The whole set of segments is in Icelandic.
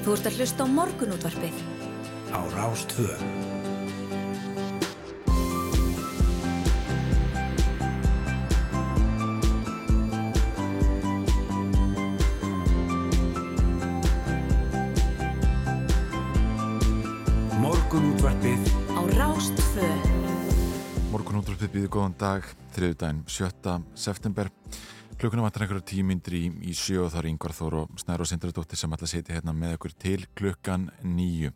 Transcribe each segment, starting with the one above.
Þú ert að hlusta á morgunútvarpið. Á Rástvö. Morgunútvarpið Á Rástvö. Morgunúttarpið býðu góðan dag, þriðudaginn 7. september. Klukkuna vantar einhverja tímyndir í, í sjö og það er yngvar þór og Snæður og Sindradóttir sem alltaf seti hérna með okkur til klukkan nýju.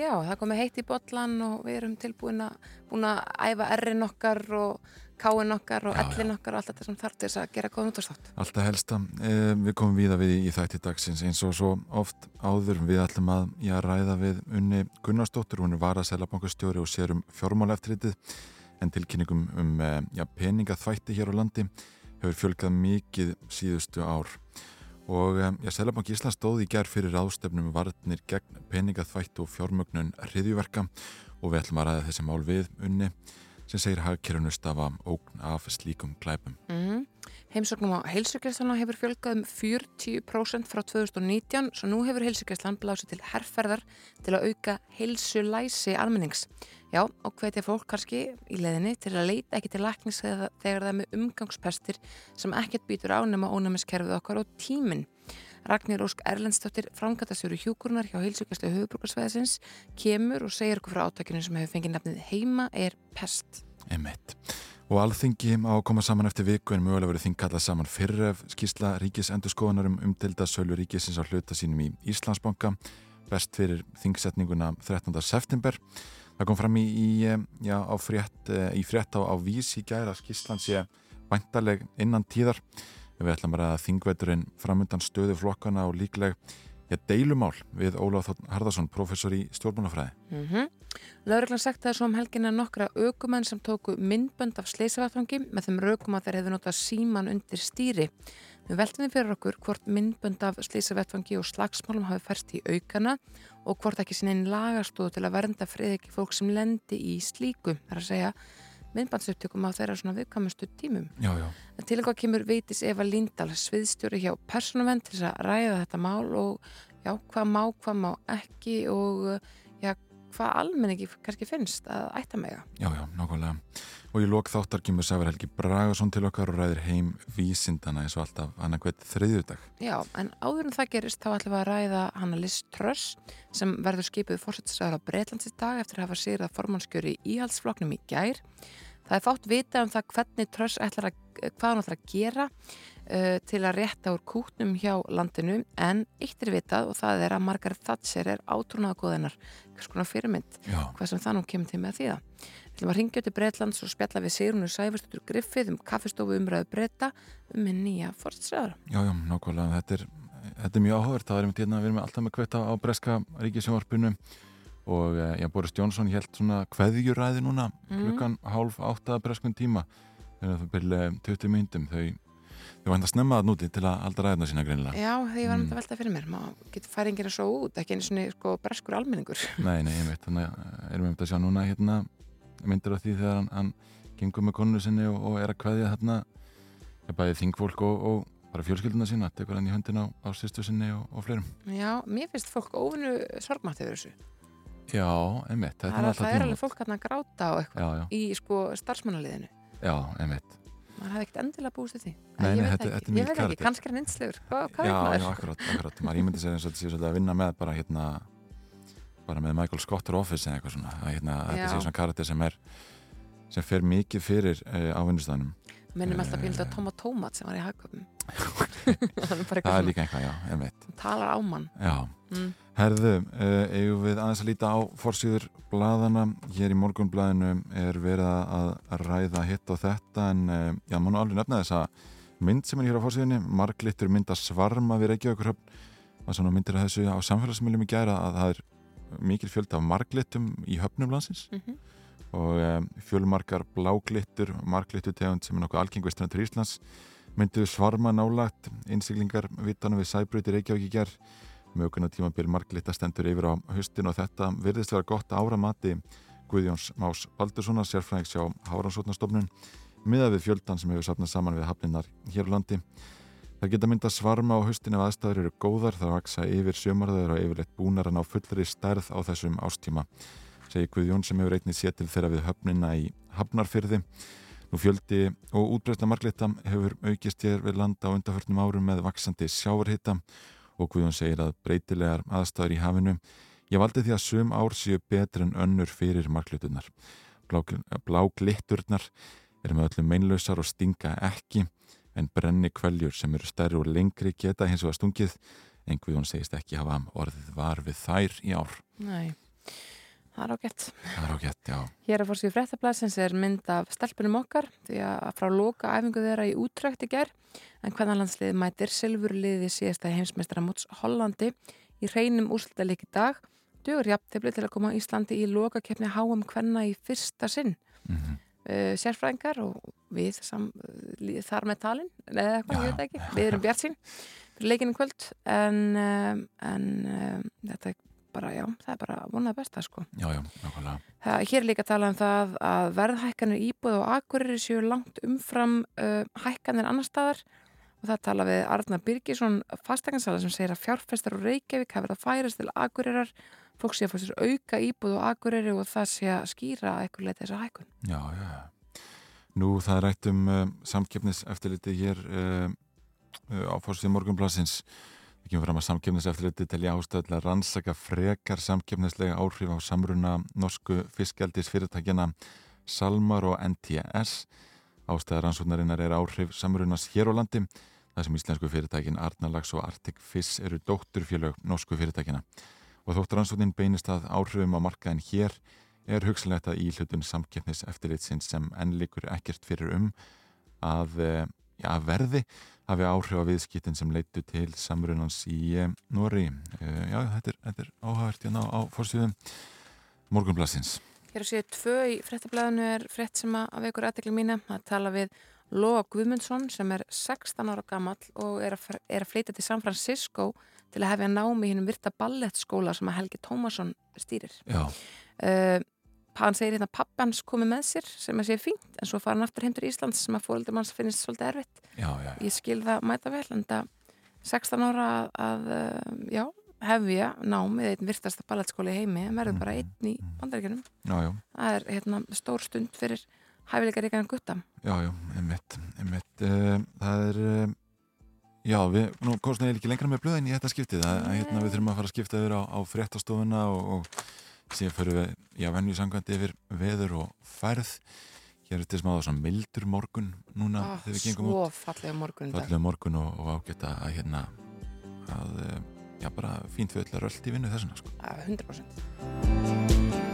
Já, það komið heitt í botlan og við erum tilbúin að, búin að æfa errin okkar og káin okkar og ellin okkar og allt þetta sem þarf til þess að gera góðan útvarstátt. Alltaf helsta, eh, við komum víða við í þætti dagsins eins og svo oft áður. Við ætlum að já, ræða við unni Gunnarsdóttur, hún er varað selabankastjóri og sér um fjármáleftriðið en tilkynningum um eh, já, peningaþvætti hér á landi hefur fjölgað mikið síðustu ár og eh, já, Selabank Íslands stóð í gerð fyrir ástefnum varnir gegn peningaþvætti og fjármögnun hriðjuverka og við ætlum að ræða þessi mál við unni sem segir hagkerfunu stafa ógn af slíkum glæpum. Mm. Heimsóknum á heilsugjastlana hefur fjölgað um 40% frá 2019 svo nú hefur heilsugjastlan blásið til herrferðar til að auka heilsulæsi almennings. Já, og hvetja fólk kannski í leðinni til að leita ekki til læknis þegar það er með umgangspestir sem ekkert býtur ánema ónæmiskerfið okkar og tíminn. Ragnir Ósk Erlendstóttir, framkvæmtastjóri hjúkurnar hjá heilsugjastlu höfubrukarsveðasins, kemur og segir okkur frá átakinu sem hefur fengið nefnið heima er pest. Emmett. Og alþingi á að koma saman eftir viku en mögulega verið þing kallað saman fyrir ef skýrsla ríkis endurskoðunar um umdelda sölu ríkisins á hluta sínum í Íslandsbanka best fyrir þingsetninguna 13. september. Það kom fram í, í, já, á frétt, í frétt á, á vís í gæra að skýrslan sé væntaleg innan tíðar. Við ætlum bara að þingveturinn framundan stöðu flokkana og líkleg ja, deilumál við Ólaf Harðarsson, professor í stjórnmálafræði. Mm -hmm. Lauruglan sagt það svo um helgina nokkra aukumenn sem tóku myndbönd af sleisavatangi með þeim raukum að þeir hefðu notað síman undir stýri. Við veltum því fyrir okkur hvort myndbönd af sleisavatangi og slagsmálum hafi færst í aukana og hvort ekki sinni einn lagastóðu til að vernda friðegi fólk sem lendi í slíku. Það er að segja myndbandsupptökum á þeirra svona viðkamastu tímum. Já, já. Til eitthvað kemur Veitis Eva Lindahl, sviðstjóri hjá Personuvenn til að ræða þetta mál og já, hvað má, hvað má ekki og hvað almenningi kannski finnst að ætta mega. Já, já, nákvæmlega. Og í lok þáttar kemur Sævar Helgi Bragason til okkar og ræðir heim vísindana eins og alltaf annarkvæmt þriðjudag. Já, en áður en það gerist þá ætlum við að ræða hana Liz Truss sem verður skipuð fórsettisraður á Breitlandsins dag eftir að hafa sýrað formannskjöri í íhaldsfloknum í gær. Það er fátt vita um það hvernig Truss ætlar að, hvað hann ætlar að gera uh, til að rétta úr kútnum hjá landinu en eitt er vitað og það er að Margaret Thatcher er átrúnaða góðinar, hvers konar fyrirmynd, Já. hvað sem það nú kemur til með því það. Við ætlum að ringja til Breitlands og spjalla við Sigrunu Sæfurstutur Griffið um kaffestofu umræðu Breita um minn nýja fórsettisraður. Já, já, nákvæmlega. Þetta er, þetta er mjög áhugavert. Það er einmitt hérna að við erum alltaf með kvetta á breska ríkisjónvarpinu og eh, já, Boris Johnson held svona kveðjuræði núna Mhm. klukkan hálf átta breskun tíma þegar það byrja 20 myndum þau, þau vant að snemma það núti til að halda ræðina sína greinilega. Já, því var Mm. myndið að velta fyrir mér, maður getur færingir að svo út, ekki einu svona sko breskur almenningur. Nei, nei, ég veit, þannig að erum við um að sjá núna hérna myndir af því þegar hann, hann gengur með konu sinni og, og er að kveðja þarna ég bæði þingfólk og, og bara fjölskylduna sína, tekur hann í höndin á, á sýstu sinni og, og fleirum. Já, mér finnst fólk óvinnu sorgmátt yfir þessu. Já, einmitt, Það er alltaf það er alveg fólk að gráta og eitthvað Já, já, í sko starfsmannaliðinu. já, einmitt. Maður hefði ekkert endilega búist því. Nei, ég veit ekki, ég veit ekki, kannski er hann einslegur. Hvað, Já, er já, maður? akkurat, akkurat. Maður ímyndi sér eins og þetta sé svolítið að vinna með bara hérna, bara með Michael Scotter Office eða eitthvað svona. Að, hérna, þetta Já. sé svona karakter sem er, sem fer mikið fyrir uh, á vinnustæðanum. Minnum alltaf Eh. á Tóma Tómat sem var í hagköpum. Það er líka eitthvað, já, einmitt. talar á mann. Já. Mm. Herðu, uh, eigum við aðeins að líta á forsýður bladana. Hér í morgunbladinu er verið að að ræða hitt og þetta en uh, já, maður nú alveg nefna þess að mynd sem er hér á forsýðunni, marglittur mynd að svarma við Reykjavíkurhöfn. Var svona myndir af þessu á samfélagsmiðlum í gæra að það er mikil fjölda af marglittum í höfnum landsins. Mm og um, fjölmarkar bláglittur, marglittur tegund sem er nokkuð algengvistur til Íslands mynduðu svarma nálagt innsiglingar vitanum við Sæbröyti Reykjavík í gerð möguna tímabil marglitta stendur yfir á höstin og þetta virðist vera gott ára mati Guðjóns Más Baldurssonar sérfræðings hjá Háransóknarstofnun miða við fjöldan sem hefur sapnað saman við hafninnar hér á landi. Það geta mynda svarma á höstin ef aðstæður eru góðar það vaksa yfir sjömarðaður og yfirleitt búnar en á fullri stærð á þessum ástíma segi Guðjón sem hefur einnig séð til þeirra við höfnina í Hafnarfyrði Nú fjöldi og útbreysta marglita hefur aukist hér við landa á undarförnum árum með vaksandi sjávarhitta og Guðjón segir að breytilegar aðstæður í hafinu Ég valdi því að sum ár séu betur en önnur fyrir marglitunar Blá glitturnar eru með öllum meinlausar og stinga ekki en brenni kvæljur sem eru stærri og lengri geta hins vegar stungið en Guðjón segist ekki hafa orðið var við þær í ár. Nei, það er ágætt. Það er ágætt, já. Hér er fórsíðu fréttablasins er mynd af stelpunum okkar því að frá loka æfingu þeirra í útrækt í ger en hvernig landsliði mætir silfurliði síðasta heimsmeistra móts Hollandi í hreinum úrslutalík í dag dugur jafntefni til að koma Íslandi í loka keppni HM hvenna í fyrsta sinn. Mm -hmm uh, sérfræðingar og við sam, uh, þar með talin eða eitthvað, ég veit ekki, við erum bjart sín fyrir leikinu kvöld en, um, en þetta er bara, já, það er bara vonað besta sko. Já, já, nákvæmlega. Hér er líka að tala um það að verðhækkanir íbúð og akkurir séu langt umfram uh, hækkanir annar staðar og það tala við Arna Birgisson fastegnansala sem segir að fjárfestar og Reykjavík hafa verið að færast til akkurirar fólk sé að fá sér auka íbúð og akureyri og það sé að skýra eitthvað leita þessa hækkun. Já, já. Nú það er rætt um uh, samkeppniseftirliti hér uh, uh, á fórstíð morgunblassins. Við kemum fram að samkeppniseftirliti til í ástöðlega rannsaka frekar samkeppnislega áhrif á samruna norsku fiskjaldis fyrirtækjana Salmar og NTS. Ástæðar rannsóknarinnar er áhrif samrunas hér á landi. Það sem íslensku fyrirtækin Arnalags og Arctic Fish eru dótturfélög norsku fyrirtækina og þótt rannsóknin beinist að áhrifum á markaðin hér er hugsanlegt að íhlutun samkeppnis eftirlitsins sem ennlikur ekkert fyrir um að eh, ja, verði hafi áhrif á viðskiptin sem leitu til samrunans í eh, Nóri. Eh, já, þetta er, þetta er áhagvert hérna á fórsýðum morgunblassins. Hér á séu tvö í frettablaðinu er frett sem að veikur aðtekli mína að tala við Lóa Guðmundsson sem er 16 ára gammal og er að, er að fleita til San Francisco til að hefja námi hinn um virta ballettskóla sem að Helgi Tómasson stýrir. Já. Uh, hann segir hérna pappans komið með sér sem að sé fínt en svo fara hann aftur heimtur í Íslands sem að fólkdur manns finnist svolítið erfitt. Já, já. Ég skil það mæta vel en það 16 ára að, að já, hefja námið einn virtasta ballettskóli heimi en verður bara mm, einn í mm. bandaríkjunum. Já, já. Það er hérna stór stund fyrir hæfileikar ykkur en gutta. Já, já, einmitt, einmitt. Uh, það er Já, við, nú kostnaði ég ekki lengra með blöðin í þetta skiptið, að hérna við þurfum að fara að skipta yfir á, á fréttastofuna og, og síðan fyrir við, já, vennu sangandi yfir veður og færð. Hér er þetta smáða svona mildur morgun núna ah, þegar við gengum út. fallega morgun Fallega morgun og, og ágætt að hérna að, eh, já, bara fínt við öll að röldi vinnu þessuna, sko. 100%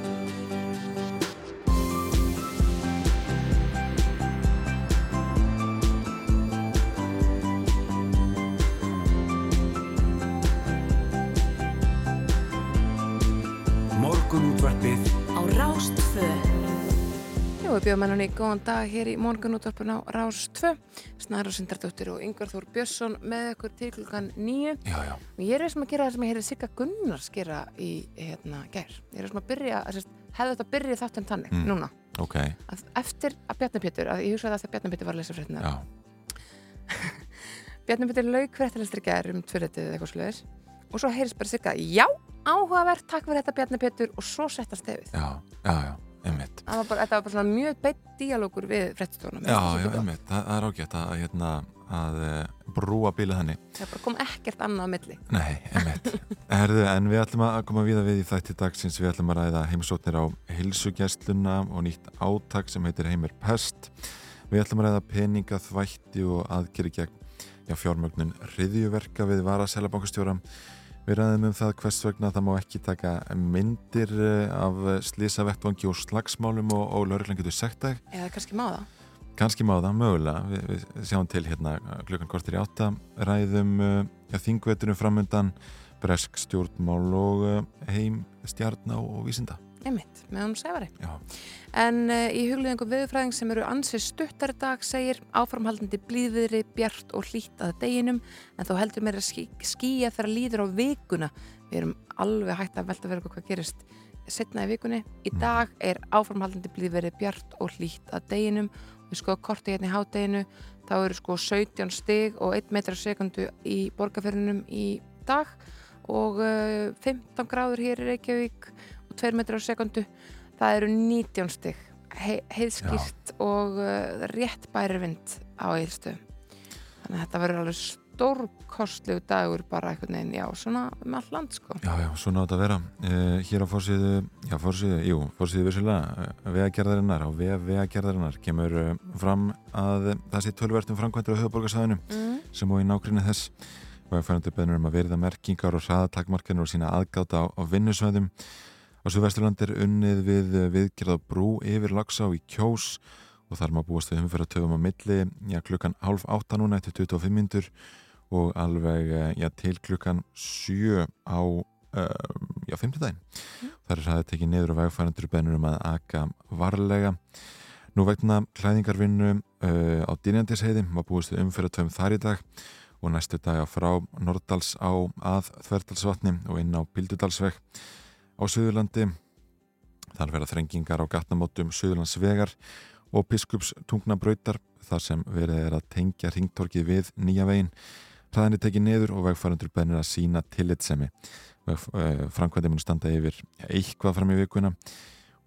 Já, við bjóðum henni góðan dag hér í morgunútvarpun á Rás 2 Snæra Sindardóttir og Yngvar Þór Björnsson með okkur til klukkan nýju Já, já. Og ég er sem að gera það sem ég heyrði Sigga Gunnars gera í hérna gær. Ég er sem að byrja, hefði þetta byrjið þáttun tannig mm. núna. Okay. að eftir að Bjarni Pétur, að ég hugsaði að það Bjarni Pétur var að lesa fréttina Bjarni Pétur laug fréttalistri gær um tvöretið eða eitthvað sluðis og svo heyrðis bara Sigga, já, áhugavert takk fyrir þetta Bjarni Pétur og svo settast einmitt. Það var bara, var bara mjög beitt díalógur við frettistónum. Já, já, einmitt. Það, það er ágætt að, hérna, að eh, brúa bílið henni. Það bara kom ekkert annað að milli. Nei, einmitt. Herðu, en við ætlum að koma við að við í þætti dagsins. Við ætlum að ræða heimsóknir á hilsugjæstluna og nýtt áttak sem heitir Heimir Pest. Við ætlum að ræða peninga, þvætti og aðgeri gegn já, fjármögnun riðjuverka við varaselabankastjóra Við ræðum um það hvers vegna það má ekki taka myndir eh, af slísavettvangi og slagsmálum og, og lauruglan getur sagt það. Eða kannski má það. Kannski má það, mögulega. Vi, við sjáum til hérna klukkan kortir í átta, ræðum uh, þingvetunum framöndan, bresk stjórnmál og uh, heim stjarná og vísinda. Einmitt, með hún. Já. En uh, í hugliðingum viðfræðing sem eru ansið stuttar dag segir áframhaldandi blíðiðri, bjart og hlýtt að deginum en þó heldur mér að skýja þegar líður á vikuna. Við erum alveg hægt að velta verið hvað gerist setna í vikunni. Í dag er áframhaldandi blíð verið bjart og hlýtt að deginum. Við skoðum korti hérna í hádeginu, þá eru sko 17 stig og 1 metrar sekundu í borgarferðinum í dag og uh, 15 gráður hér í Reykjavík 2 metrar sekundu. Það eru 19 stig, He heiðskýrt og uh, rétt bæri vind á eilstu. Þannig að þetta verður alveg stórkostlegu dagur bara einhvern veginn, já, svona um all land sko. Já, já, svona átt að vera. Uh, hér á fórsíðu, já, fórsíðu, jú, fórsíðu vissulega, uh, vegagerðarinnar, á vef vegagerðarinnar kemur uh, fram að það sé tölvertum framkvæmdur á höfuborgarsæðinu Mm. sem og í nákrinni þess. Vegfærandur bennur um að verða merkingar og hraðatakmarkanir og sína aðgáta á, á vinnusvæðum. Á Suðvesturland er unnið við uh, viðgerð á brú yfir Lagsá í Kjós og þar má búast við umfyrir að töfum á milli, já, klukkan halv átta núna eftir 25 mindur og alveg eh, já, til klukkan sjö á uh, já, 50 daginn. Það er það að tekið niður og vegfærandur bennur um að aka varlega. Nú vegna klæðingarvinnu uh, á Dynjandisheiði má búist við umfyrir að töfum þar í dag og næstu daga frá Nordals á að Þverdalsvatni og inn á Bildudalsveg á Suðurlandi. Þar verða þrengingar á gatnamótum Suðurlandsvegar og Biskups tungnabrautar þar sem verið er að tengja ringtorkið við nýja veginn. Hraðinni tekið niður og vegfærandur bennir að sína tillitsemi. Framkvæmdi mun standa yfir eitthvað fram í vikuna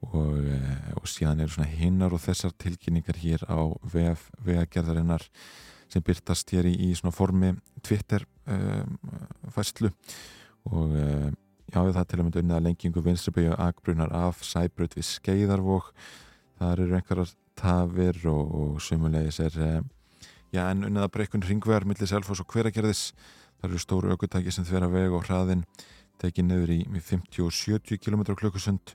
og, eh, og síðan eru svona hinnar og þessar tilkynningar hér á vef vegagerðarinnar sem byrtast hér í, í svona formi Twitter um, fæslu og uh, já það er til að mynda unnið að lengingu vinstriböju akbrunar af sæbröð við skeiðarvók þar eru einhverjar tafir og, og sumulegis er uh, já en unnið að breykun ringvegar millir Selfoss og hveragerðis. Þar eru stóru aukutæki sem þverja veg og hraðin tekið niður í 50-70 km klukkusund.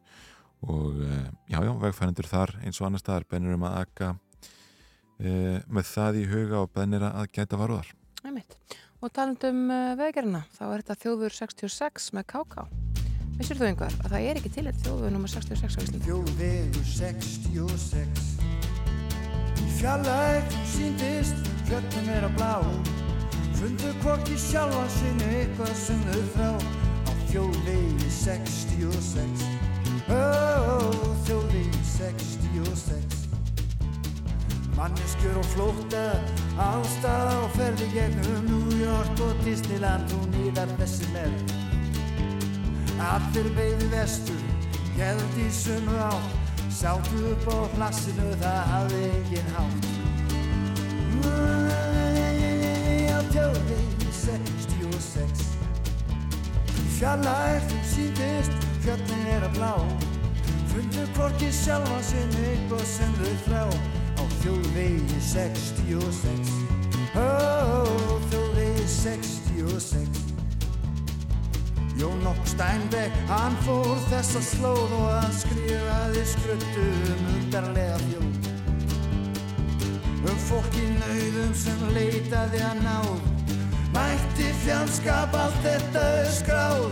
Og uh, já já vegfærandur þar eins og annar staðar bennir um að akka uh, með það í huga og bennir að gæta varúðar. Einmitt. Og talandum uh, vegarina, þá er þetta þjóður 66 með KK. Vissir þú einhver að það er ekki til þjóður nummer 66 á Íslandi? Þjóðvegur 66 Í fjallæg síndist fjöllum er að blá. Fundu hvorki sjálfa sinni eitthvað sem þau þrá Á þjóðvegi 66 Ó, þjóðvegi 66 Manneskjur og flótta Ástað og ferði gegnum New York og Disneyland og nýðar þessi með Allir beigðu vestur, held í sömu átt, sáttu upp á plassinu, það hafði engin hátt. Á tjóðvegi 66, fjallægt um síndist, fjöllin er að blá, fundu hvorki sjálfa sinni eitthvað sem þau þrá, á þjóðvegi 66, ó, þjóðvegi 66. Jón Nokk Steinbeck, hann fór þessa slóð og hann skrifaði skruttu um undarlega þjóð. Um fólk í nauðum sem leitaði að náð, mætti fjandskap allt þetta skráð.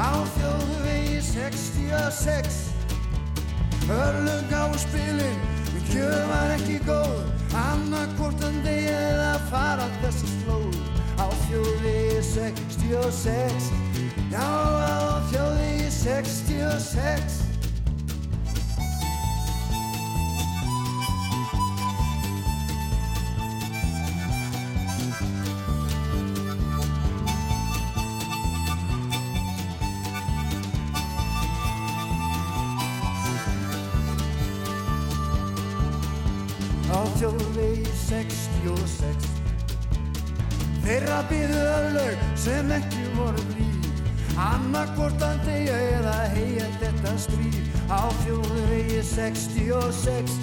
Á þjóðvegi 66, örlung á spilin, en kjöð var ekki góð, annarkortan degi eða fara þessa slóð. Á þjóði 66 Já, á þjóði 66 ekki voru blíð. Annarkortan degja eða heia þetta stríð? Á þjóðu vegi 66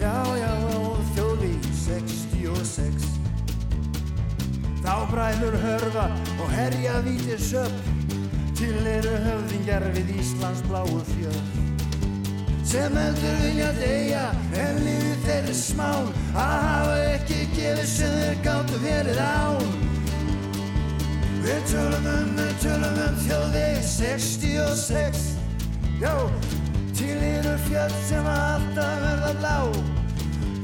Já, já, á þjóðu vegi 66 Þá bræður hörfa og herja vítir söp. Til eru höfðingjar við Íslands bláu fjöld sem heldur vilja deyja en lífið þeirri smán. Að hafa ekki gefið sem þeir gáttu verið án Við tölum um, við tölum um þjóðveg 66 Já, eru fjöld sem alltaf verða blá.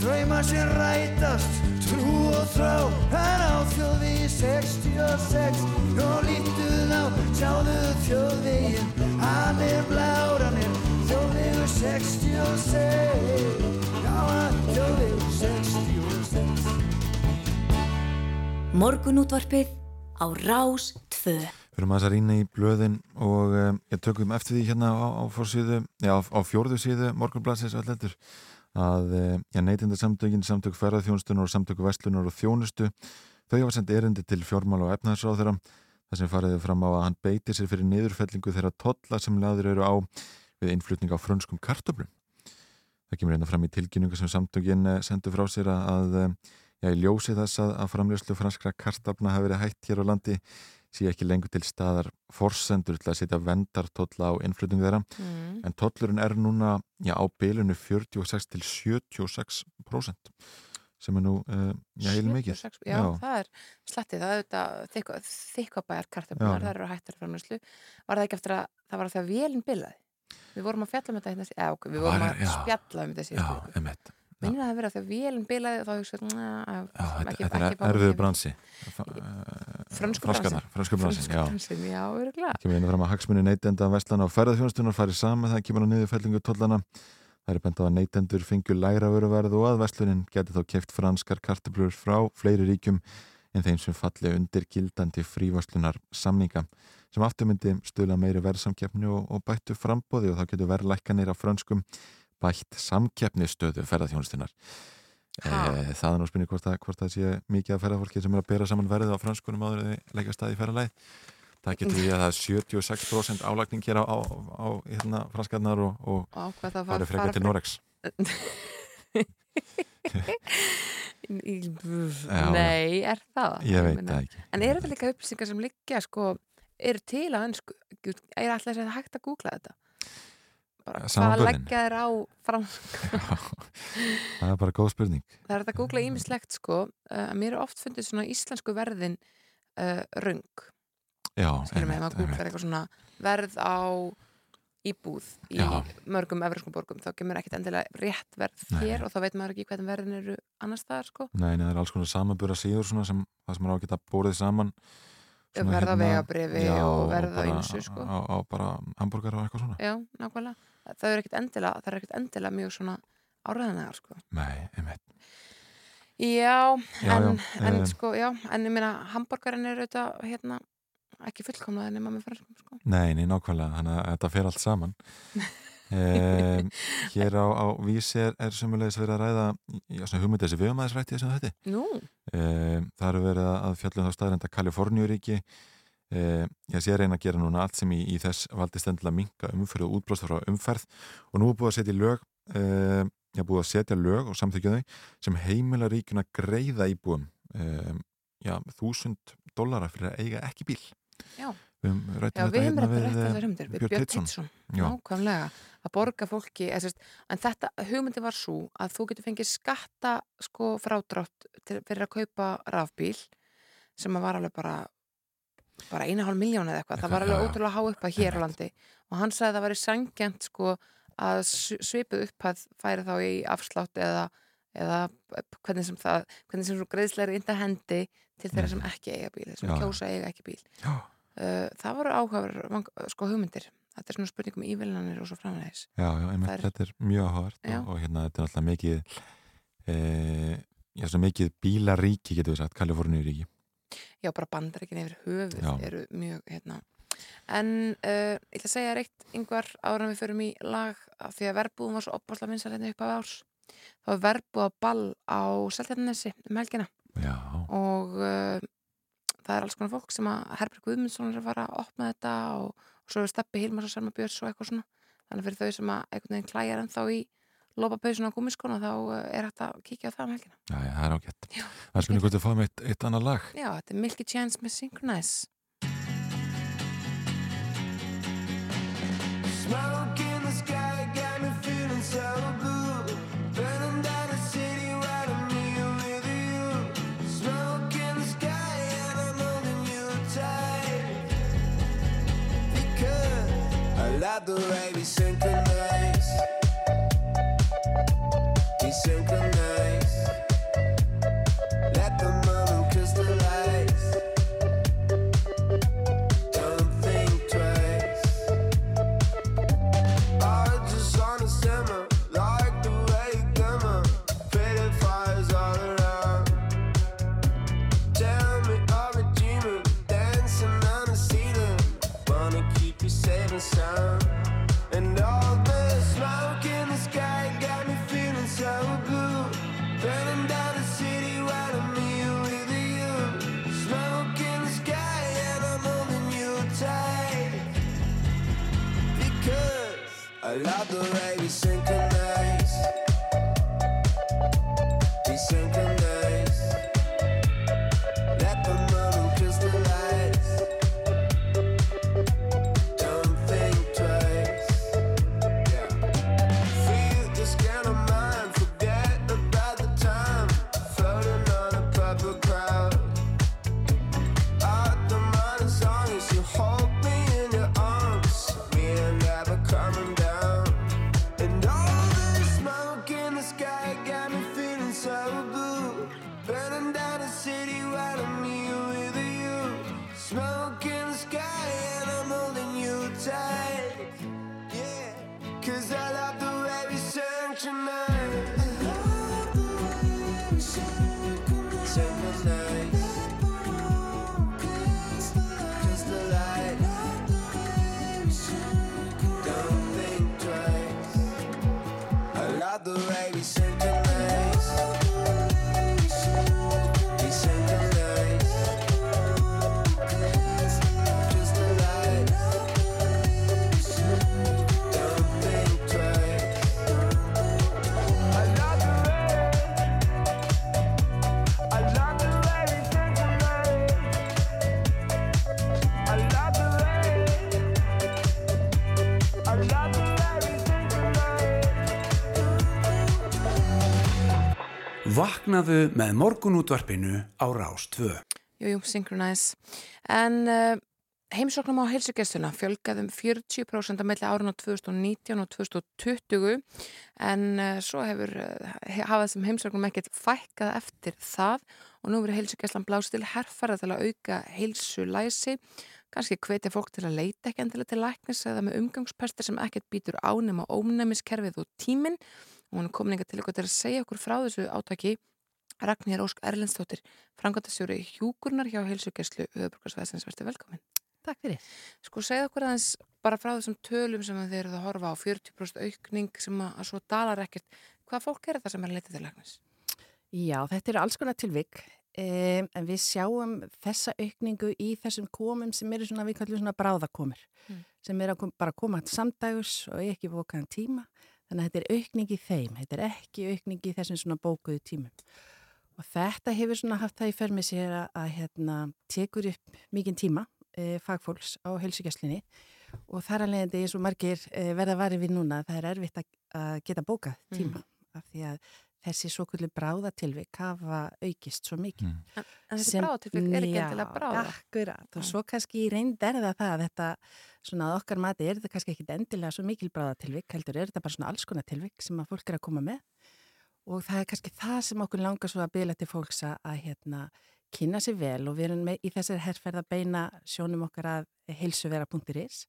Drauma sem rætast, trú og þrá. Hann á þjóðvegi 66 og lítuð á sjáðu þjóðvegin Hann er blár, hann er þjóðvegu 66 Já, hann þjóðvegu 66 Morgunútvarpið á Rás 2. Við erum aðeins að rýna í blöðin og um, ég tökum eftir því hérna á, á, forsíðu, já, á, fjórðu síðu morgunblansins allendur að ja, neytindarsamtökin, samtök ferðarþjónustunar og samtök vestlunar og þjónustu þau hafa sendt erindi til fjármála og efnaðsráð þar sem fariði fram á að hann beiti sér fyrir niðurfellingu þeirra totla sem laður eru á við innflutning á frönskum kartöflum. Það kemur hérna fram í tilkynningu sem samtökin eh, sendu frá sér að já, ég ljósi þess að, að framljóslu franskra kartafna hafi verið hætt hér á landi sé ekki lengur til staðar forsendur til að setja vendartolla á innflutningu þeirra. Mm. en tollurinn er núna já, á bylunu 46 til 76% sem er nú uh, já, heil mikið 76, já, það er slettið, það er þetta þykkabæjar kartöflunar, Já. það eru hættar framlöslu var það ekki eftir að það var að því að vélinn bilaði? Við vorum að fjalla með þetta hérna við vorum að já. spjalla um þetta Já, emmett minnir að það að því að vélinn bilaði og þá hugsaði þetta, er erfiðu bransi. Franskarnar, fransku bransin, já. öruglega kemur einu fram að hagsmunni neytenda vestlana og ferðarþjónustunar farið saman það kemur á niðurfellingu tollana það er bent á að neytendur fengur lægra vöruverð og að vestlunin geti þá keft franskar kartöflur frá fleiri ríkjum en þeim sem falli undir gildandi frívarslunar samninga sem aftur myndi stuðla meiri verðsamkeppni og, og bættu frambóði og þá getur verðlækkanir á frönskum bætt samkeppnistöðu ferðarþjónustunar e, það er nú spurning hvort, að, hvort það sé mikið af ferðarfólki sem er að bera saman verðið á franskunum áður en þau leggja stað í ferðarlæð það getur við að það er 76% álagning hér á, á, á hérna, franskarnar og, og og það farið frekar til Norex. Nei, er það? ég veit það ekki. En eru þetta líka upplýsingar sem liggja sko, eru til á önsku er alltaf að hægt að googla þetta hvað leggja þér á fram það er bara góð spurning. Það er þetta að googla ímislegt sko. Uh, að mér er oft fundið svona íslensku verðin uh, mig, ef einmitt, maður googlar einmitt. eitthvað svona verð á íbúð í Já. mörgum efriskum borgum þá kemur ekkit endilega rétt verð hér og þá veit maður ekki hvernig verðin eru annars staðar sko. Nei, nei, það er alls konar samanbura síður svona sem það sem er á að geta bórið saman Svona verð á hérna- vegabrifi Já, og verð á bara ýmsu sko á, á bara hambúrgar og eitthvað svona Já, nákvæmlega. Það er ekkert endilega, það er ekkert endilega mjög svona áræðanlegar, sko. Nei, einmitt Já, Já, en, já, en eh. sko, já, en ég meina, hambúrgarinn er auðvitað, hérna, ekki fullkomnaði nema með franskum, sko. Nei, nei, nákvæmlega, þannig að þetta fer allt saman um, Hér á, á vísi er, er sömulegis verið að ræða já, svona hugmyndið þessi viðumæðisrætti þessum þetta um, Það eru verið að fjallum þá staðrenda Kaliforníuríki um, ég sé reyna að gera núna allt sem í, í þess valdi stendilega minka umferð og útblástur frá umferð. Og nú er búið að setja lög já, búið að setja lög og samþykja þau sem heimila ríkun að greiða íbúum um, já, þúsund dollara fyrir að eiga ekki bíl. Já. Um, já, við hefum rætt rætt eh, þessar humdir, við Björn Teitsson. Nákvæmlega, að borga fólki, eða, en þetta, hugmyndi var svo að þú getur fengið skatta, sko, frádrátt til, fyrir að kaupa rafbíl, sem að var alveg bara, bara eina hálf miljón eða eitthvað, það var alveg ótrúlega há upphæð hér á landi. Og hann sagði að það væri sangjant, sko, að s- svipuð upphæð færi þá í afslátt eða, eða hvernig sem það, hvernig sem svo greiðslega er ynda hendi til þeirra sem ekki eiga bíl, sem kjósa að eiga ekki bíl. Já, það voru áhugaður sko hugmyndir. Þetta er svona spurning um ívillanir og svo framvegis. Já, já einmitt, er- þetta er mjög Já. og, og hérna þetta er alltaf mikið e, já, svona mikið bílaríki getur við sagt, Kaliforníuríki. Já bara bandaríkin yfir höfuð Já. eru mjög hérna. En uh, ég ætla að segja reitt yngvar ára við förum í lag af því að verbúðum var svo opasla vinsalegna upp af árs. Þá er verbúð að ball á Seltjarnesi um helgina. Já, og uh, það er alls konar fólk sem að Herbjörg Guðmundsson er að fara að opna þetta og, og svo er Steppi Hilmars og Selma Björns og eitthvað svona. Þannig fyrir þau sem að einhvern veginn klæjar ennþá í lópapausuna og gúmiskona þá er hægt að kíkja á það um helgina. Já, já, það er ágætt. Það er spurning hvort við fáum eitt, eitt annað lag. Já, þetta er Milky Chance með Synchronize Smoke Baby. Vaknaðu með morgunútvarpinu á Rás 2. Jú, jú, Synchronize. En uh, heimsóknum á heilsugjastuna fjölgaðum 40% að melli árun á 2019 og 2020 en uh, svo hefur uh, hafað þessum heimsóknum ekkert fækkað eftir það. Og nú verið heilsugjastlan blásið til herfara til að auka heilsulæsi. Kannski hvetja fólk til að leita ekki endilega til læknis eða með umgangspestir sem ekkert býtur ánum á ónæmiskerfið og tíminn. Og hún er komin eitthvað til ykkur til að segja okkur frá þessu átaki Ragnhjör Ósk Erlendstóttir, frangandastjóri hjúkurnar hjá heilsugjastlu Öðubrukasvæðsins, verður velkomin. Takk fyrir. Sko segja okkur aðeins bara frá þessum tölum sem þið eruð að horfa á 40% aukning sem að, að svo dalar ekkert. Hvað fólk er þetta sem er að leita til læknis? Já, þetta eru alls konar tilvik um, en við sjáum þessa aukningu í þessum komum sem eru svona, við kallum svona bráðakomur Mm. sem eru að kom, bara koma samdægus og ekki bókaðan tíma. Þannig að þetta er aukning í þeim, þetta er ekki aukning í þessum svona bókuðu tímum. Og þetta hefur svona haft það í fermi sér að, að hérna, tekur upp mikinn tíma e, fagfólks á heilsugjastlinni og þar að leiðandi eins og margir e, verða varið við núna það er erfitt að, að geta bókað tíma af því að þessi svo kvöldu bráðatilvik hafa aukist svo mikið. Mm. En, en þessi bráðatilvik er ekki Já, endilega bráða. Akkurat, og Já. svo kannski í reynd er það það að þetta, svona að okkar mati er þetta kannski ekki endilega svo mikil bráðatilvik, heldur er þetta bara svona alls konar tilvik sem að fólk er að koma með og það er kannski það sem okkur langar svo að byrja til fólks að, hérna, kynna sér vel og við erum með, í þessari herrferð að beina sjónum okkar að heilsuvera.is.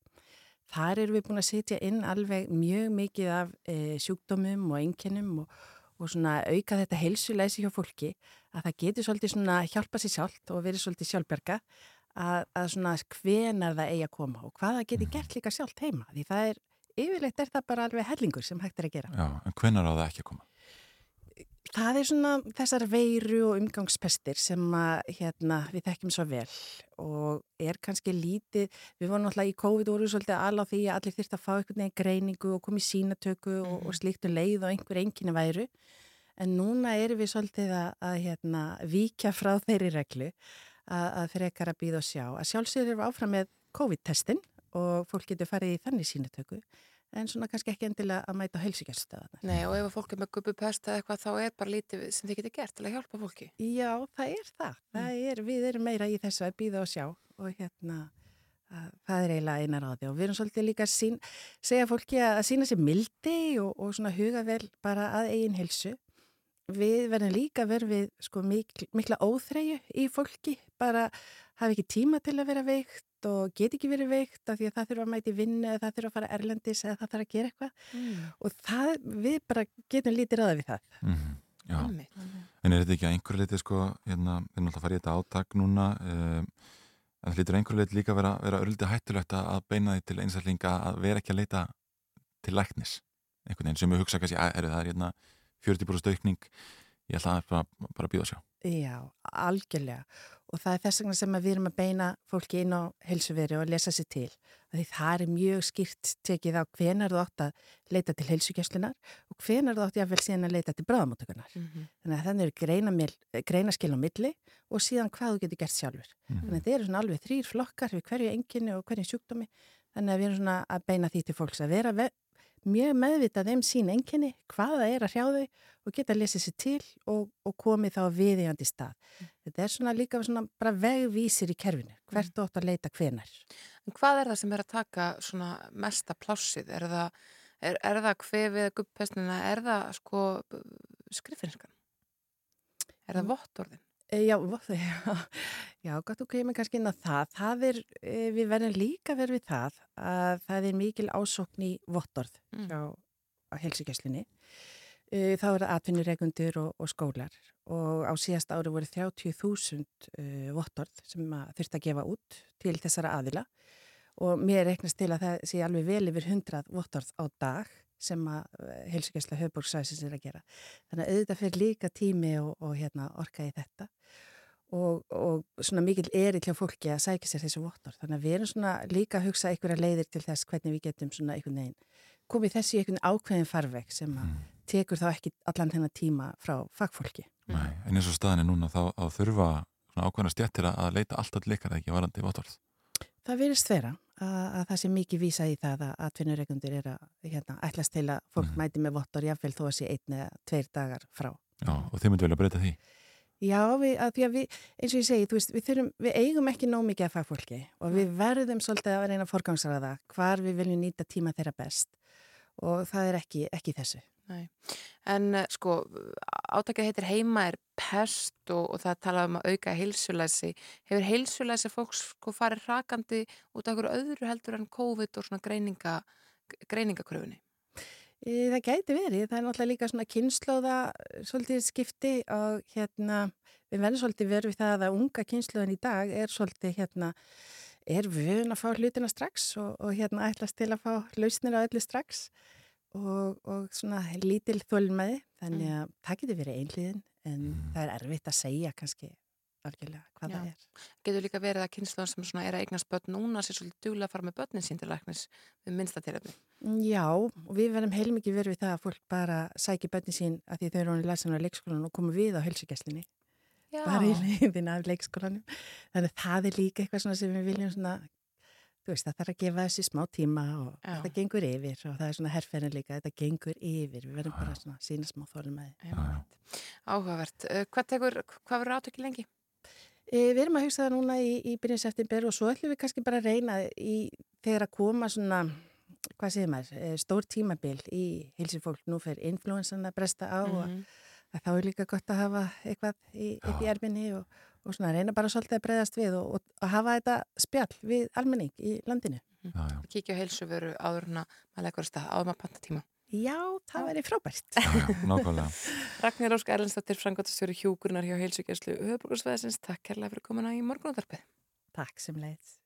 Þar erum við búin að setja inn alveg mjög mikið af e, sjúkdómum og einkennum og, og auka þetta heilsuleysi hjá fólki að það getur svolítið hjálpa sér sjálft og verið svolítið sjálfberga að, að svona hvenar það eigi að koma og hvað það geti gert líka sjálft heima því það er, yfirleitt er það bara alveg hellingur sem hægt er að gera. Já, en hvenar á það ekki að koma? Það er svona þessar veiru og umgangspestir sem að, hérna, við þekkjum svo vel og er kannski lítið, við vorum náttúrulega í COVID og vorum svolítið alveg því að allir þyrst að fá einhvern veginn greiningu og komið sínatöku og, og slíkt um leið og einhver enginni væru. En núna erum við svolítið að, að hérna, víkja frá þeirri reglu að, að frekar að býða og sjá. Að sjálfsögur við áfram með COVID-testin og fólk getur farið í þannig sínatöku en svona kannski ekki endilega að mæta heilsugjaststöðana. Nei, og ef fólk er með gubbupest eða eitthvað, þá er bara lítið sem þið getur gert til að hjálpa fólki. Já, það er það. það er, við erum meira í þessu að býða og sjá og hérna, að, það er eiginlega einar á því og við erum svolítið líka að sín, segja fólki að, að sína sér mildi og, og svona huga vel bara að eigin helsu. Við verðum líka verið við sko, mikl, mikla óþreyju í fólki, bara hafa ekki tíma til að vera veikt og get ekki verið veikt af því að það þurfa að mæti vinnu eða það þurfa að fara erlendis eða það þarf að gera eitthvað Mm. og það, við bara getum lítið ráða við það. Mm Já, Einmitt. en er þetta ekki að einhverju leiti sko, hérna, við erum alltaf að fara í þetta átak núna um, En það hlýtur einhver leit líka að vera, vera örlítið hættulegt að að beina því til einstaklinga að vera ekki að leita til læknis. Einhvern veginn sem við hugsa kannski, að það er hérna 40% aukning, ég ætla að bara, bara býða sjá. Já, algjörlega. Og það er þess vegna sem að við erum að beina fólki inn á helsuveri og lesa sér til. Því það er mjög skýrt tekið á hvenar þú átt að leita til helsugjöslunar og hvenar þú átt ég að vel síðan að leita til bráðamótökunar. Mm -hmm. Þannig að þannig eru greina, greinaskil á milli og síðan hvað þú getur gert sjálfur. Mhm. Þannig að þetta eru svona alveg þrýr flokkar við hverju enginni og hverju sjúkdómi. Þannig að við erum svona að beina því til fólks að vera ve mjög meðvitað um sín enginni, hvaða er að hrjá þau og geta að lesa sér til og, og komið þá viðjandi stað. Þetta er svona líka svona bara vegvísir í kerfinu, hvert þú átt að leita hvenar. En hvað er það sem er að taka svona mesta plássið? Er það, er, er það kvefið, guppestnina, er það sko skriffinskan? Er það vottorðin? E, Já, já, já, gott þú kemur kannski inn á það. Það er, e, við verðum líka verið við það að það er mikil ásókn í vottorð Mm. hjá á helsugjöslinni. E, Þá eru atvinnureikundur og, og skólar og á síðast ári voru 30.000 uh, vottorð sem þurft að gefa út til þessara aðila og mér reiknast til að það sé alveg vel yfir 100 vottorð á dag sem að helsugjösla höfbórgsvæsins er að gera. Þannig að auðvitað fyrir líka tími og, og hérna, orka í þetta og, og svona mikil erill hjá fólki að sækja sér þessu vottor. Þannig að við erum svona líka að hugsa einhverja leiðir til þess hvernig við getum svona einhvern veginn komið þessi í einhvern ákveðin farveg sem að Mm. tekur þá ekki allan þennan tíma frá fagfólki. Nei, en eins og staðan er núna þá, þurfa svona ákveðna stjættir að leita alltaf likar ekki varandi vottorð. Það virðist vera að, að það sé mikið vísa í það að atvinnureikundir er að hérna, ætlast til að fólk Mhm. mæti með vottor jáfnvel þó að sé einn eða tveir dagar frá. Já, og þið myndu velja breyta því. Já, við, að því að við, eins og ég segi, veist, við, þurfum, við eigum ekki nóg mikið að fagfólki og við verðum svolítið að reyna að forgangsraða hvar við viljum nýta tíma þeirra best og það er ekki, ekki þessu. Nei. En eh, sko, átakið heitir heima er pest og, og það talað um að auka heilsulæsi. Hefur heilsulæsi fólks sko farið rakandi út af einhverju öðru heldur en COVID og svona greininga, greiningakröfunni? Það gæti verið, það er náttúrulega líka svona kynnslóða svolítið skipti og hérna, við verðum svolítið verið við það að unga kynnslóðan í dag er svolítið hérna, er vön að fá hlutina strax og, og hérna ætlast til að fá lausnir á öllu strax og, og svona lítil þólmaði, þannig að það getur verið einliðin en það er erfitt að segja kannski algjörlega hvað Já. það er. Getur líka verið að kynnslóðan sem svona er að eignast börn núna sér svolítið duglega að fara með börnin sín til læknis við minnsta tilöfni. Já, og við verðum heilmikið verið við það að fólk bara sæki bönni sín að því þau eru honum læsinu á leikskólanum og komu við á helsugæslinni. Já, bara í leiðin af leikskólanum. Þannig að það er líka eitthvað sem við viljum þú veist, það þarf að gefa þessi smá tíma og Já. þetta gengur yfir og það er svona herrferðin líka, þetta gengur yfir, við verðum bara svona sína smá þólum með þið. Áhugavert. Eh, Hvað, tekur, hvað verður átökið lengi? E, við erum að hugsa það núna í, í byrjun september og svo ætlum við kannski bara að reyna í, þegar að koma svona, hvað segir maður, e, stór tímabil í heilsifólk nú fyrir influensan að bresta á og Mhm. að þá er líka gott að hafa eitthvað í, í erminni og, og svona reyna bara svolítið að breyðast við og, og, og hafa þetta spjall við almenning í landinu. Já, já, Kíkja á heilsuveru áður en að maður leggur að stað áður maður panta tíma. Já, það væri frábært. já, já, nákvæmlega. Ragnir Ósk Erlendsdóttir, frangotastjóri hjúkurnar hjá heilsugjæslu höfbrukarsveðsins. Takk kærlega fyrir komuna í morgunúðarpið. Takk sem leiðis.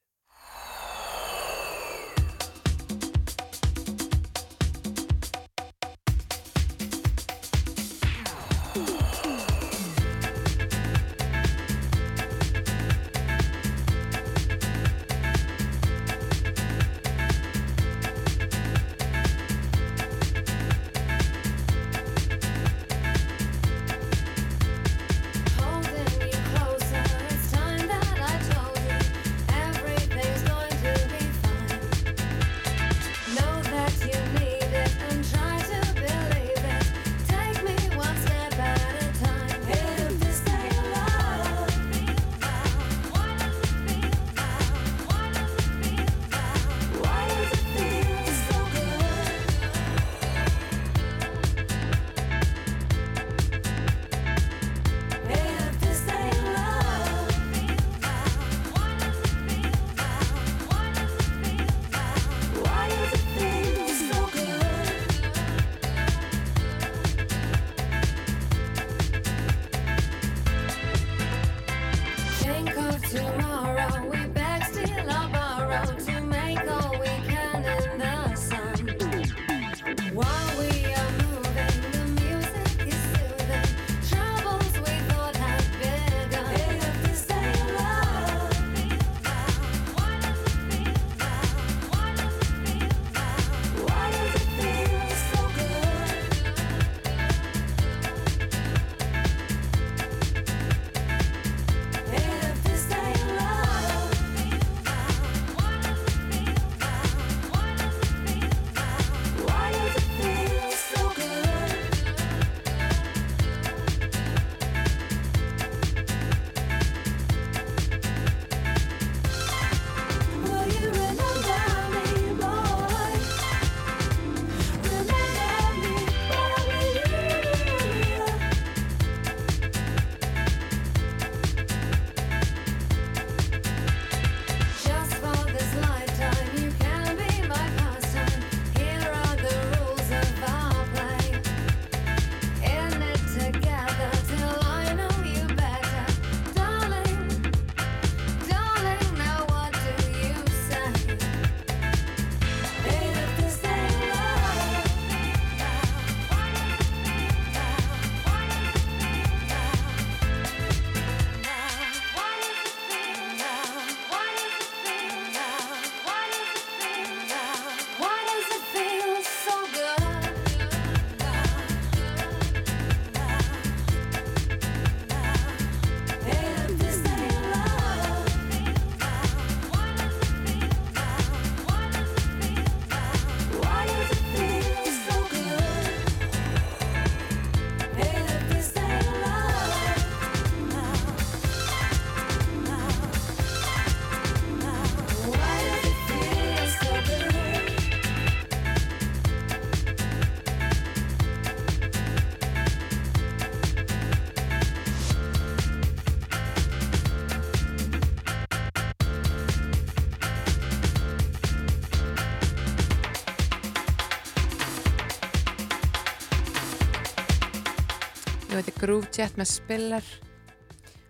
Groove Jet með Spiller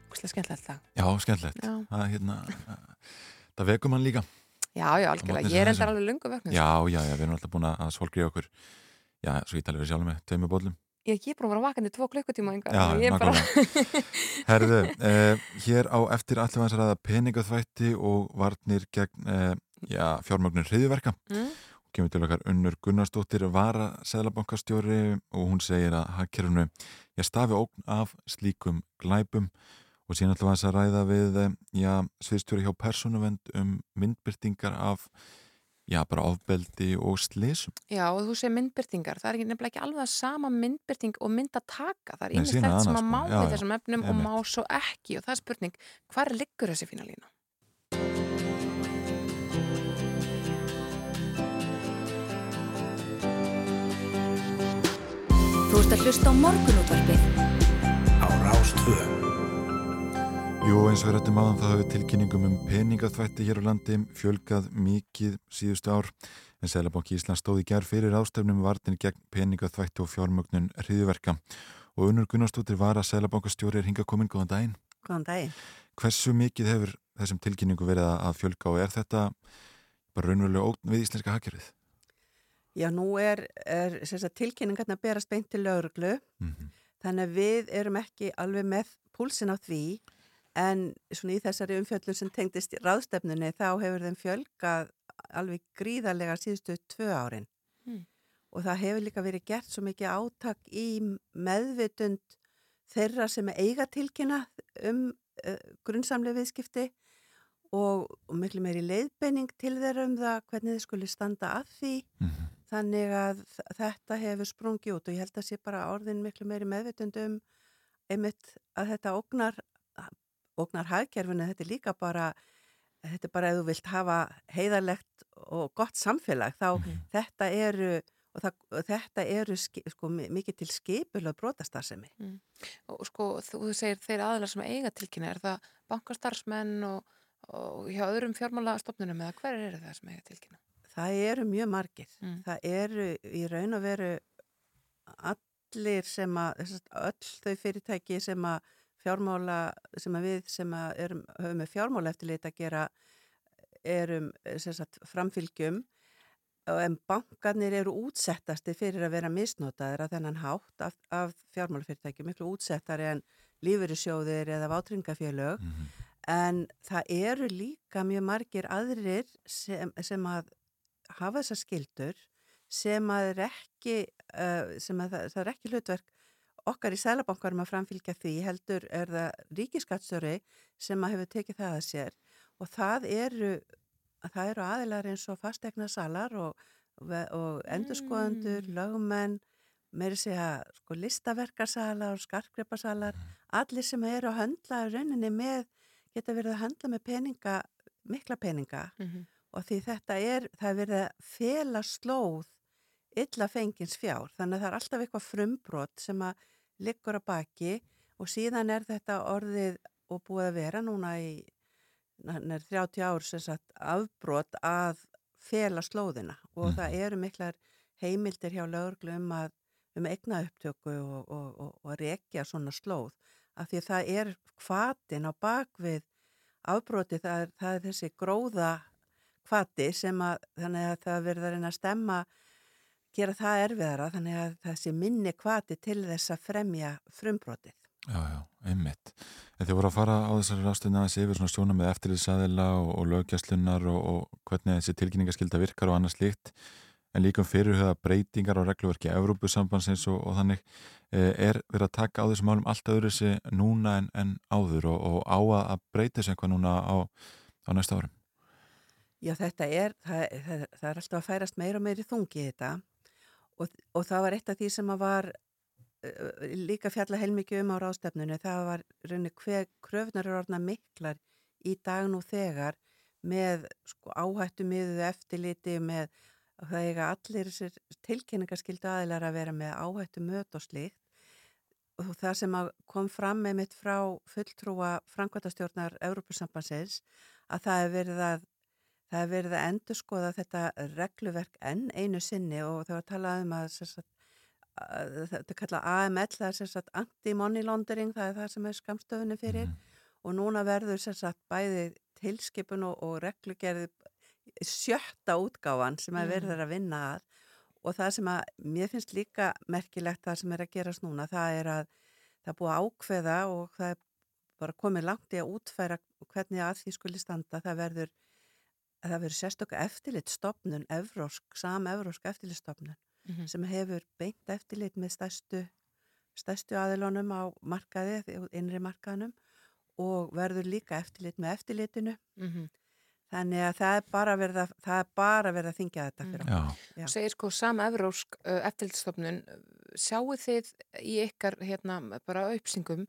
Hvistlega skemmtilegt lag Já, skemmtilegt. Það, hérna, það vekum hann líka. Já, já, algjörlega, ég er endar alveg lungu vöknu Já, já, já, við erum alltaf búin að svolgriða okkur. Já, svo ég tala við sjálf með tveimur bóllum. Ég er búin að vera vakandi tvo klukkutíma Já, nákvæmlega. Herðu, eh, hér á eftir allir hans ræða peningaþvætti og varnir gegn eh, já, fjármögnur hriðiverka. mm, Kemur til okkar unnur Gunnarsdóttir vara seðlabankastjóri og hún segir að hagkerfunu ég stafi ógn af slíkum glæpum og síðan ætlum við aðeins að ræða við eh, já, sviðstjóri hjá persónuvend um myndbyrtingar af já, bara ofbeldi og slísum. Já, og þú segir myndbyrtingar, það er ekki nefnilega ekki alveg að sama myndbyrting og myndataka það er ýmislegt sýna sem að má Já, við já, þessum efnum og má svo ekki og það er spurning, hvar liggur þessi fína lína? Ert að hlusta á morgunútvarpið á Rás 2. Jú, eins og við rættum áðan það hefur tilkynningum um peningaþvætti hér á landi fjölgað mikið síðustu ár en Sælabanki Íslands stóði gerð fyrir ástefnum vartin gegn peningaþvætti og fjármögnun hriðverka og unnur Gunnarsdóttir var að Sælabankastjóri er hinga komin góðan daginn. Góðan daginn. Hversu mikið hefur þessum tilkynningu verið að- fjölga og er þetta bara raunverulega ógn við íslenska hakkerið? Já, nú er, er tilkynningarna að berast beint til lauruglu, Mm þannig að við erum ekki alveg með púlsin á því, en svona í þessari umfjöllun sem tengdist ráðstefnunni þá hefur þeim fjölgað alveg gríðarlega síðustu tvö árin. Mm. Og það hefur líka verið gert svo mikið átak í meðvitund þeirra sem eiga tilkynna um uh, grunnsamlega viðskipti og, og miklu meiri leiðbenning til þeirra um það hvernig þið skulle standa að því. -hmm. Þannig að þetta hefur sprungið út og ég held að sé bara orðin miklu meiri meðvitund um einmitt að þetta ógnar, ógnar hagkerfinu, þetta er líka bara, þetta er bara ef þú vilt hafa heiðarlegt og gott samfélag, þá þetta eru, og, það, og þetta eru sko, mi- mikið til skipulöð brotastarðsemi. Og sko, þú segir þeir aðlar sem eiga tilkynna, er það bankastarfsmenn og, og hjá öðrum fjármálastofnunum eða hver eru það sem eiga tilkynna? Það eru mjög margir. Mm. Það eru í raun og veru allir sem að, öll þau fyrirtæki sem að fjármála, sem að við sem að erum, höfum með fjármála eftirlit að gera erum sagt, framfylgjum og en bankarnir eru útsettasti fyrir að vera misnotaðir að þennan hátt af, af fjármálafyrirtæki, miklu útsettari en lífyrirsjóðir eða vátringafélög en það eru líka mjög margir aðrir sem, sem að hafa þessar skildur sem að er ekki uh, sem að það, það er ekki hlutverk okkar í sælabankarum að framfylgja því heldur er það ríkiskattstöri sem að hefur tekið það að sér. Og það eru það eru aðilar eins og fastegna salar og, og endurskoðendur, Mm. lögumenn meiri segja sko listaverkarsalar og skarkgrepasalar allir sem eru að höndla rauninni með, geta verið að höndla með peninga, mikla peninga. Mm og því þetta er, það er verið að fela slóð illa fengins fjár, þannig að það er alltaf eitthvað frumbrot sem að liggur að baki og síðan er þetta orðið og búið að vera núna í nær 30 ár sem sagt afbrot að fela slóðina. Og Mhm. það eru miklar heimildir hjá lögurglu um að um eigna upptöku og, og, og, og rekja svona slóð. Af því að það er kvatin á bakvið afbroti, það er, það er þessi gróða kvati sem að þannig að það verður að reyna að stemma gera það erfiðara þannig að þessi minni kvati til þess að fremja frumbrotið. Já, já, einmitt. En þið voru að fara á þessari rástunni aðeins yfir svona sjóna með eftirlýsaðila og, og löggjastlunar og, og hvernig þessi tilkynningaskilda virkar og annað slíkt en líka um fyrirhuga breytingar á regluverki Evrópusambansins og, og þannig eh, er verið að taka á þessum málum allt öðru sig núna en, en áður og, á að breyta þessu eitthvað núna á, á næsta árum. Já, þetta er, það, það, það er alltaf að færast meira og meiri þungi þetta og, og það var eitt af því sem að var uh, líka fjalla heilmikið um á ráðstefnunu, það var raunni hver kröfnar eru orðna miklar í dag nú þegar með sko, áhættu miðuðu eftirliti með það eiga allir þessir tilkynningaskildu aðilar að vera með áhættu möt og slíkt. Og það sem kom fram með mitt frá fulltrúa Frankværtastjórnar Európusambansins að það er verið að Það er verið að endurskoða þetta regluverk enn einu sinni og það var að tala um að sagt, að- þetta er kallað AML, það er anti-money laundering, það er það sem er skamstöfunni fyrir. Og núna verður sagt bæði tilskipun og, og reglugerði sjötta útgáfan sem að Mm. verður að vinna að. Og það sem að mér finnst líka merkilegt það sem er að gerast núna, það er að það er búið að ákveða og það er bara komið langt í að útfæra hvernig að því skuli standa, það verður það verður sérstokka eftirlit stopnun, evrósk, sam-evrósk eftirlitstopnun Mhm. sem hefur beint eftirlit með stærstu, stærstu aðilunum á markaði, innri markaðnum og verður líka eftirlit með eftirlitinu. Mhm. Þannig að það er bara verið að, það bara verið að þingja þetta Mm. fyrir okkur. Já, Já. og segir sko sam-evrósk uh, eftirlitstofnun sjáu þið í ykkar hérna bara uppsingum uh,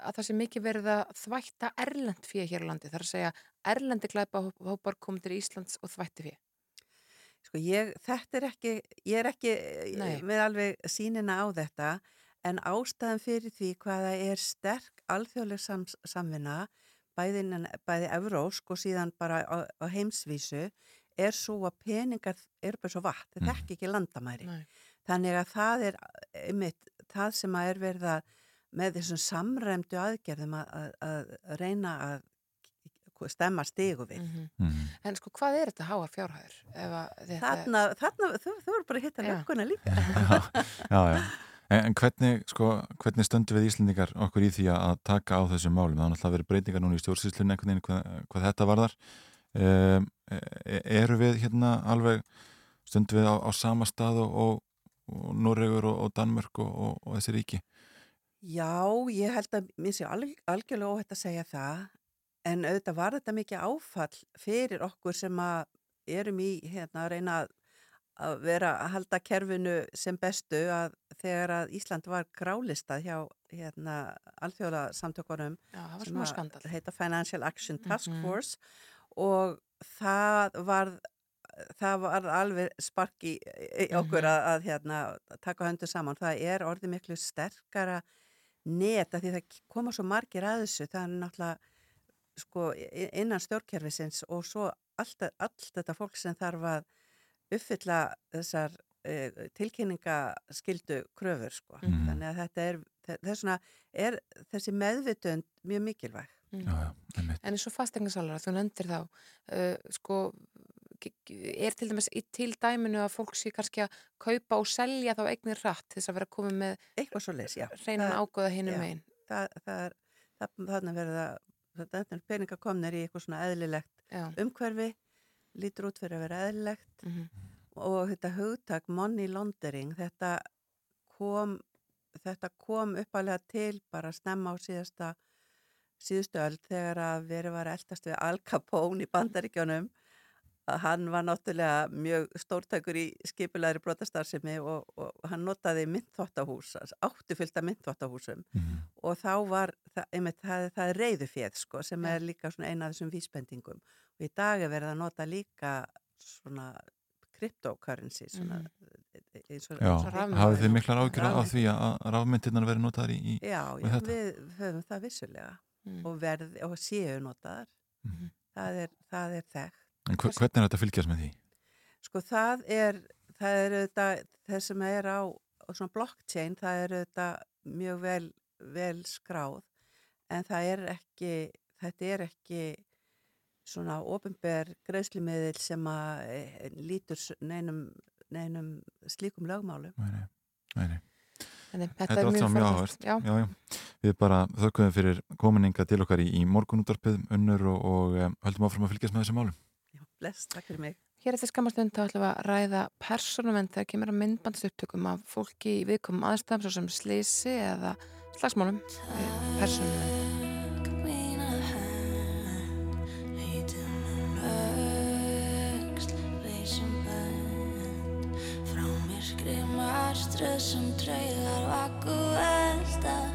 að það sé mikið verið að þvætta erlend fyrir hér á landi, þar að segja erlendi glæpa hópar komið til Íslands og þvætti fyrir. Sko ég, þetta er ekki, ég er ekki Nei. eh, með alveg sínina á þetta en ástæðan fyrir því hvaða er sterk alþjóðleg sam, samvinna bæði, innan- bæði evrósk og síðan bara á, á heimsvísu er svo að peningar eru bara svo vatn, þetta er ekki ekki landamæri. Nei. Þannig að það er einmitt það sem að er verið að með þessum samræmdu aðgerðum að, að, að reyna að stemma stigu við. Mm mhm. En sko hvað er þetta háar fjárhæður? Ef að þetta Þarna, þarna, þú, þú eru bara að hitta Já. lögguna líka. já, já, já. En, en hvernig, sko, hvernig stöndum við Íslendingar okkur í því að taka á þessum málum? Það er náttúrulega verið breytingar núna í stjórnsýslunni einhvern veginn hvað, hvað þetta varðar. Um, eru við hérna alveg, stundum við á, á sama stað og, og, og Noregur og, og Danmörk og, og, og þessi ríki? Já, ég held að mér sé alg, algjörlega óhætt að segja það en auðvitað var þetta mikið áfall fyrir okkur sem að erum í hérna að reyna að, vera að halda kerfinu sem bestu að þegar að Ísland var grálistað hjá hérna alþjóða var sem að heita Financial Action Task Mhm. Force og það var það var alveg spark í, í okkur Mhm. að, að hérna, taka höndu saman. Það er orðið miklu sterkara net að því það koma svo margir að þessu. Það er náttúrulega sko, innan stjórnkerfisins og svo allt, allt þetta fólk sem þarf að uppfylla þessar uh, tilkynningaskildu kröfur. Sko. Mhm. Þannig að þetta er, þessuna, er þessi meðvitund mjög mikilvæg. Mm. Já, já. En eins og fastegnasalara, þú nefndir þá, uh, sko, er til dæmis í til dæminu að fólk sé kannski að kaupa og selja þá eignir rætt til þess að vera komið með Eitthvað svo leys, já. reynan ágóða hinum já. megin. það, það er það, þannig verður það þetta er peninga komnir í eitthvað svona eðlilegt Já. umhverfi lítur út fyrir að vera eðlilegt Mm og þetta hugtak money laundering þetta kom þetta kom uppalega til bara snemma á síðasta síðustu öll þegar að verið var að eldast við Al Capone í bandaríkjónum að hann var náttúrulega mjög stórtækur í skipulegri brotastarðsemi og, og hann notaði myndþvottahús, átti fyllt af myndþvottahúsum Mhm. og þá var það, einmitt, það, það er reyðuféð sko, sem Já. er líka eina af þessum vísbendingum og í dag er verið að nota líka svona cryptocurrency svona, Mhm. eins og, Já, eins og rafmyntir. hafið þið miklar af Rafmyntir. því að rafmyndirnar verið notaðar í, í já, já við höfum það vissulega Mm. og, verð, og séu notaðar Mhm. það er, það er þekkt En hver- hvernig er þetta að fylgjast með því? Sko það er, það er auðvitað, það sem er á, á svona blockchain, það er auðvitað mjög vel, vel skráð, en það er ekki, þetta er ekki svona ofinber greiðslumiðil sem að e, lítur neinum, neinum slíkum lögmálum. Nei, nei, nei, nei. Þannig, Þetta þetta er allt saman mjög já. Við bara þökkum fyrir kominninga til okkar í, í morgunúttarpið, unnur og, og um, höldum áfram að fylgjast með þessum málum. Bless, takk fyrir mig. hér eftir skamastund þá ætlum við að ræða persónumend þegar kemur að myndbandsupptökum af fólki í viðkomum aðstæðum svo sem slisi eða slagsmálum. Persónumend Stressum draugar vaku elda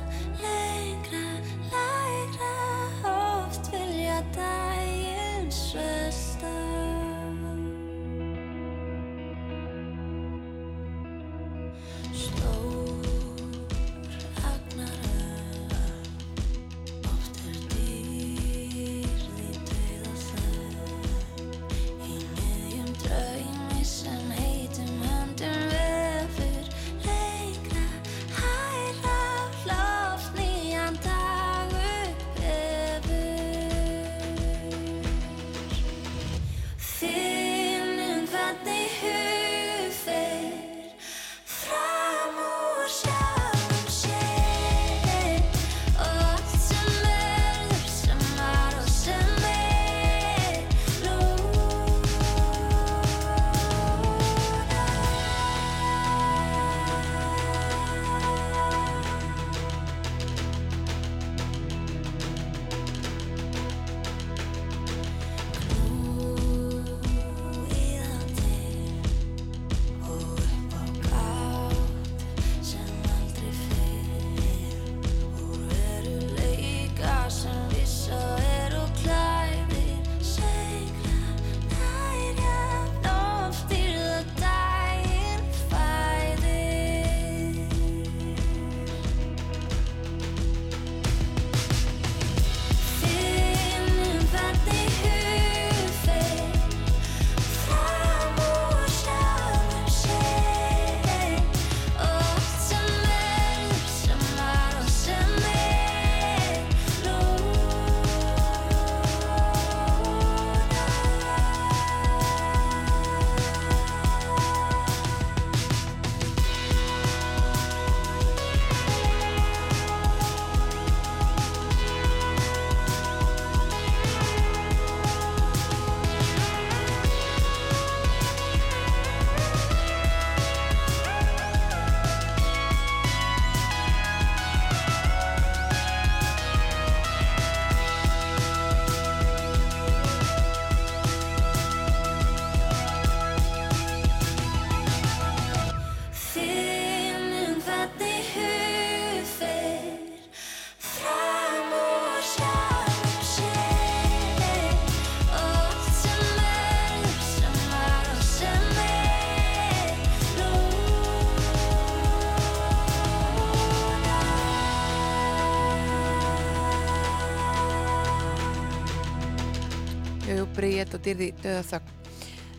Og dýrði döða þögn.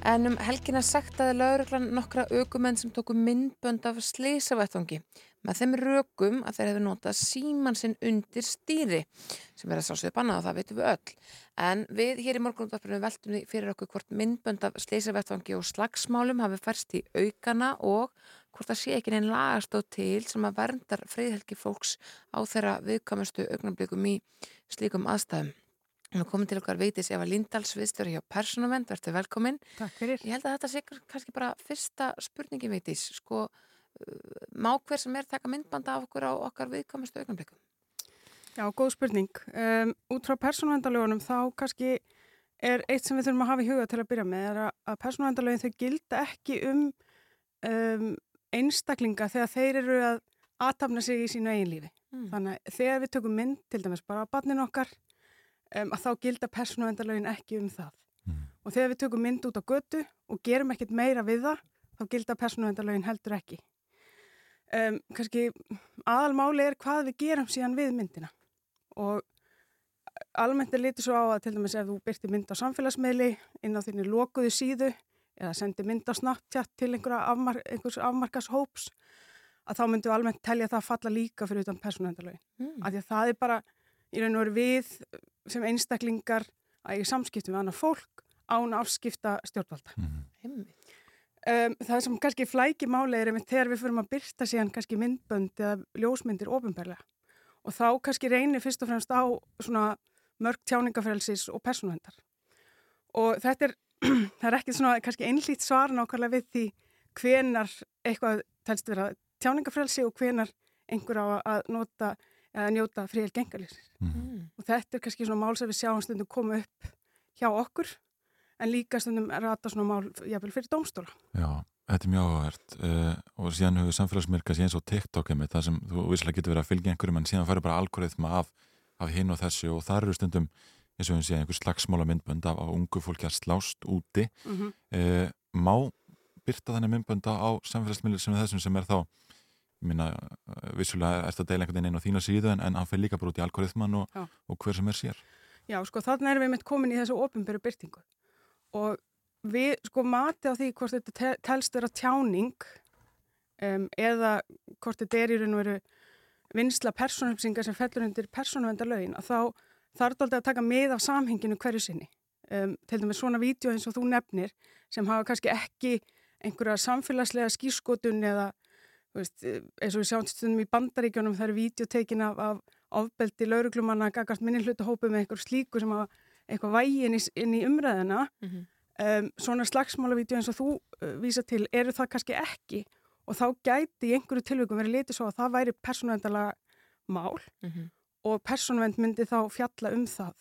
En um helgina sektaði lauruglan nokkra aukumenn sem tóku myndbönd af slísavettangi með þeim rökum að þeir hefðu notað síman sinn undir stýri sem verða sá sér bannað og það veitum við öll. En við hér í morgunundarfinu veltum því fyrir okkur hvort myndbönd af slísavettangi og slagsmálum hafi færst í aukana og hvort það sé ekki neinn lagastóð til sem að verndar friðhelgi fólks á þeirra viðkvæmustu augnablikum í slíkum aðstæðum. Nú komum til okkar veitis Eva Lindahl sviðstöru hjá Personavend, verður velkomin. Takk fyrir. Ég held að þetta sé kannski bara fyrsta spurningi veitis, sko, uh, má hver sem er taka myndbanda af okkur á okkar viðkvæmustu augnablikum? Já, góð spurning. Um, út frá persónuvendalögunum þá kannski er eitt sem við þurfum að hafa í huga til að byrja með er að, að persónuvendalögin þau gilda ekki um, um einstaklinga þegar þeir eru að aðtapna sig í sínu eigin lífi. Mm. Þannig að þegar við tökum mynd, til dæmis bara á barnin okkar, um, að þá gilda persónuvendalögin ekki um það. Mm. Og þegar við tökum mynd út á götu og gerum ekkert meira við það, þá gilda persónuvendalögin heldur ekki. Um, kannski aðalmáli er hvað við gerum síðan við myndina og almennt er litið svo á að til dæmis ef þú byrti mynd á samfélagsmiðli inn á þinni lokuðu síðu eða sendi mynd á Snapchat til einhverja afmar, einhvers afmarkas hóps að þá myndu almennt telja það að falla líka fyrir utan persónuendalögin. Mm. Af því að það er bara í raun og veru við sem einstaklingar að í samskiptum við annar fólk án afskipta stjórnvalda. Mhm. Himmi. Um, það sem kannski flæki máli er einmitt þegar við fyrir að byrta síðan kannski myndbönd eða ljósmyndir ofinberlega og þá kannski reynir fyrst og fremst á svona mörg tjáningafrelsis og persónuhendar og þetta er, það er ekki svona kannski einlít svar nákvæmlega við því hvenar eitthvað telst vera tjáningafrelsi og hvenar einhver á að nota eða njóta fríhel gengarlýsir Mm. og þetta er kannski svona mál sem við sjáum stundum koma upp hjá okkur en líka stundum er þetta svona mál jafnvel fyrir dómstóla. Já, þetta er mjög áhugavert uh, og síðan hefur samfélagsmiðl kannski eins og TikTok einmitt, það sem þú visslega getur verið að fylgja einhverjum en síðan færi bara algoritma af, af hinn og þessu og þar eru stundum eins og við séum einhver slagsmála myndbönd af, af ungu fólki að slást úti Mm -hmm. uh, má byrta þannig myndbönda á samfélagsmiðl sem er þessum sem er þá minna, vissulega er þetta deila einhvern veginn inn á þína síðu en, en hann fyrir líka bara út í algoritman og, og hver sem er sér. Já, sko þannig erum við mitt komin í þessu ofinböru byrtingu og við sko mati á því hvort þetta te- telst vera tjáning um, eða hvort þetta er í raun og veru vinsla persónupsingar sem fellur undir persónuvendalögin að þá þarf þetta að taka mið af samhenginu hverju sinni. Um, til dæmis svona vídeo eins og þú nefnir sem hafa kannski ekki einhverja samfélagslega skýrskotun eða veist, eh, eins og við sjáum stundum í bandaríkjónum það eru vídeotekin af, af ofbeldi lauruglumanna gagast minni hlutahópu með einhver slíku sem hafa eitthvað vægi inn í, inn í umræðina Mhm. um, svona slagsmálavídeó eins og þú uh, vísa til eru það kannski ekki og þá gæti í einhverju tilvægum verið litið svo að það væri persónuvendalega mál Mhm. og persónuvend myndi þá fjalla um það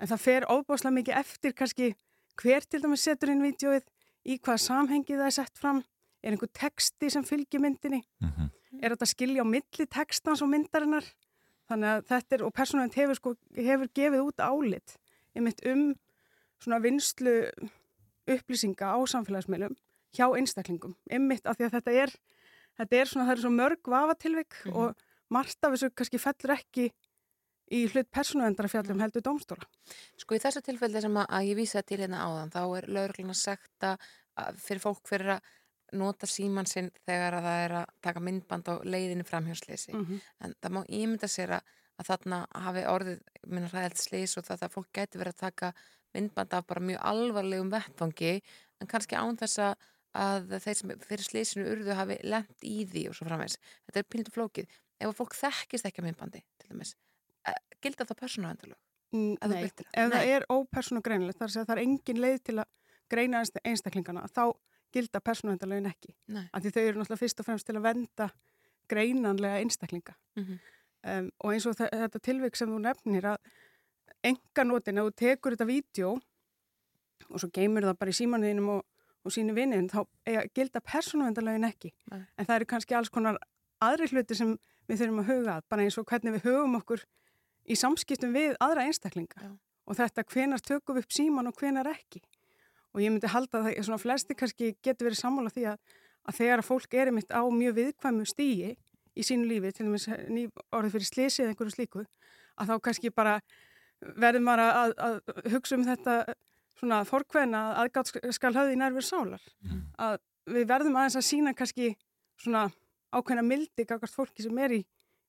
en það fer ofbáslega mikið eftir kannski hver til dæmis setur inn vídeoið í hvaða samhengi það er sett fram er einhver texti sem fylgir myndinni mm -hmm. er þetta skilja á milli textans og myndarinnar þannig að þetta er, og persónuvend hefur, sko, hefur gefið út álit einmitt um svona vinslu upplýsinga á samfélagsmeilum hjá einstaklingum, einmitt af því að þetta er þetta er svona, það er svo mörg vafatilvik Mhm. og margt af þessu kannski fellur ekki í hlut persónuvendara fjallum heldur dómstóla. Sko í þessu tilfelli sem að, ég vísa til hérna áðan þá er laurugluna sagt að fyrir fólk fyrir að nota síman sinn þegar að það er að taka myndband á leiðinu framhjörsleysi Mm en það má ímynda sér að, að þarna hafi orðið minna ræðilt slís og það að fólk gæti verið að taka myndband af bara mjög alvarlegum vettvangi en kannski án þess að þeir sem fyrir slísinu urðu hafi lent í því og svo framvegs. Þetta er píldu flókið. Ef að fólk þekkist ekki að myndbandi, til dæmis, eh, gilda það persónuavendalög? Mm, Ef Nei, það? Nei. er ópersónu greinilegt, þar er engin leið til að greina einst- einstaklingana, þá gilda persónuvendalögin ekki. Af því þau eru náttúrulega fyrst og fremst til að venda greinanlega einstaklinga. Mhm. um, og eins og þe- þetta tilvik sem þú nefnir að enganótin, ef þú tekur þetta vídeo og svo geymur það bara í símanuðinum og, og sínu vinnin, þá gilda persónuvendalögin ekki. Nei. En það eru kannski alls konar aðri hluti sem við þurfum að huga að, bara eins og hvernig við hugum okkur í samskiptum við aðra einstaklinga. Já. Og þetta hvenar tökum við upp síman og hvenar ekki. Og ég myndi halda að það, svona flesti kannski getur verið sammála því að, að þegar að fólk er einmitt á mjög viðkvæmu stíi í sínu lífi, til dæmis ný orðið fyrir slisi eða einhverju slíku, að þá kannski bara verður maður að, að hugsa um þetta svona fórkveðna að aðgátt skal höfði í nærfur sálar. Að við verðum aðeins að sína kannski svona ákveðna mildi gagvart fólki sem er í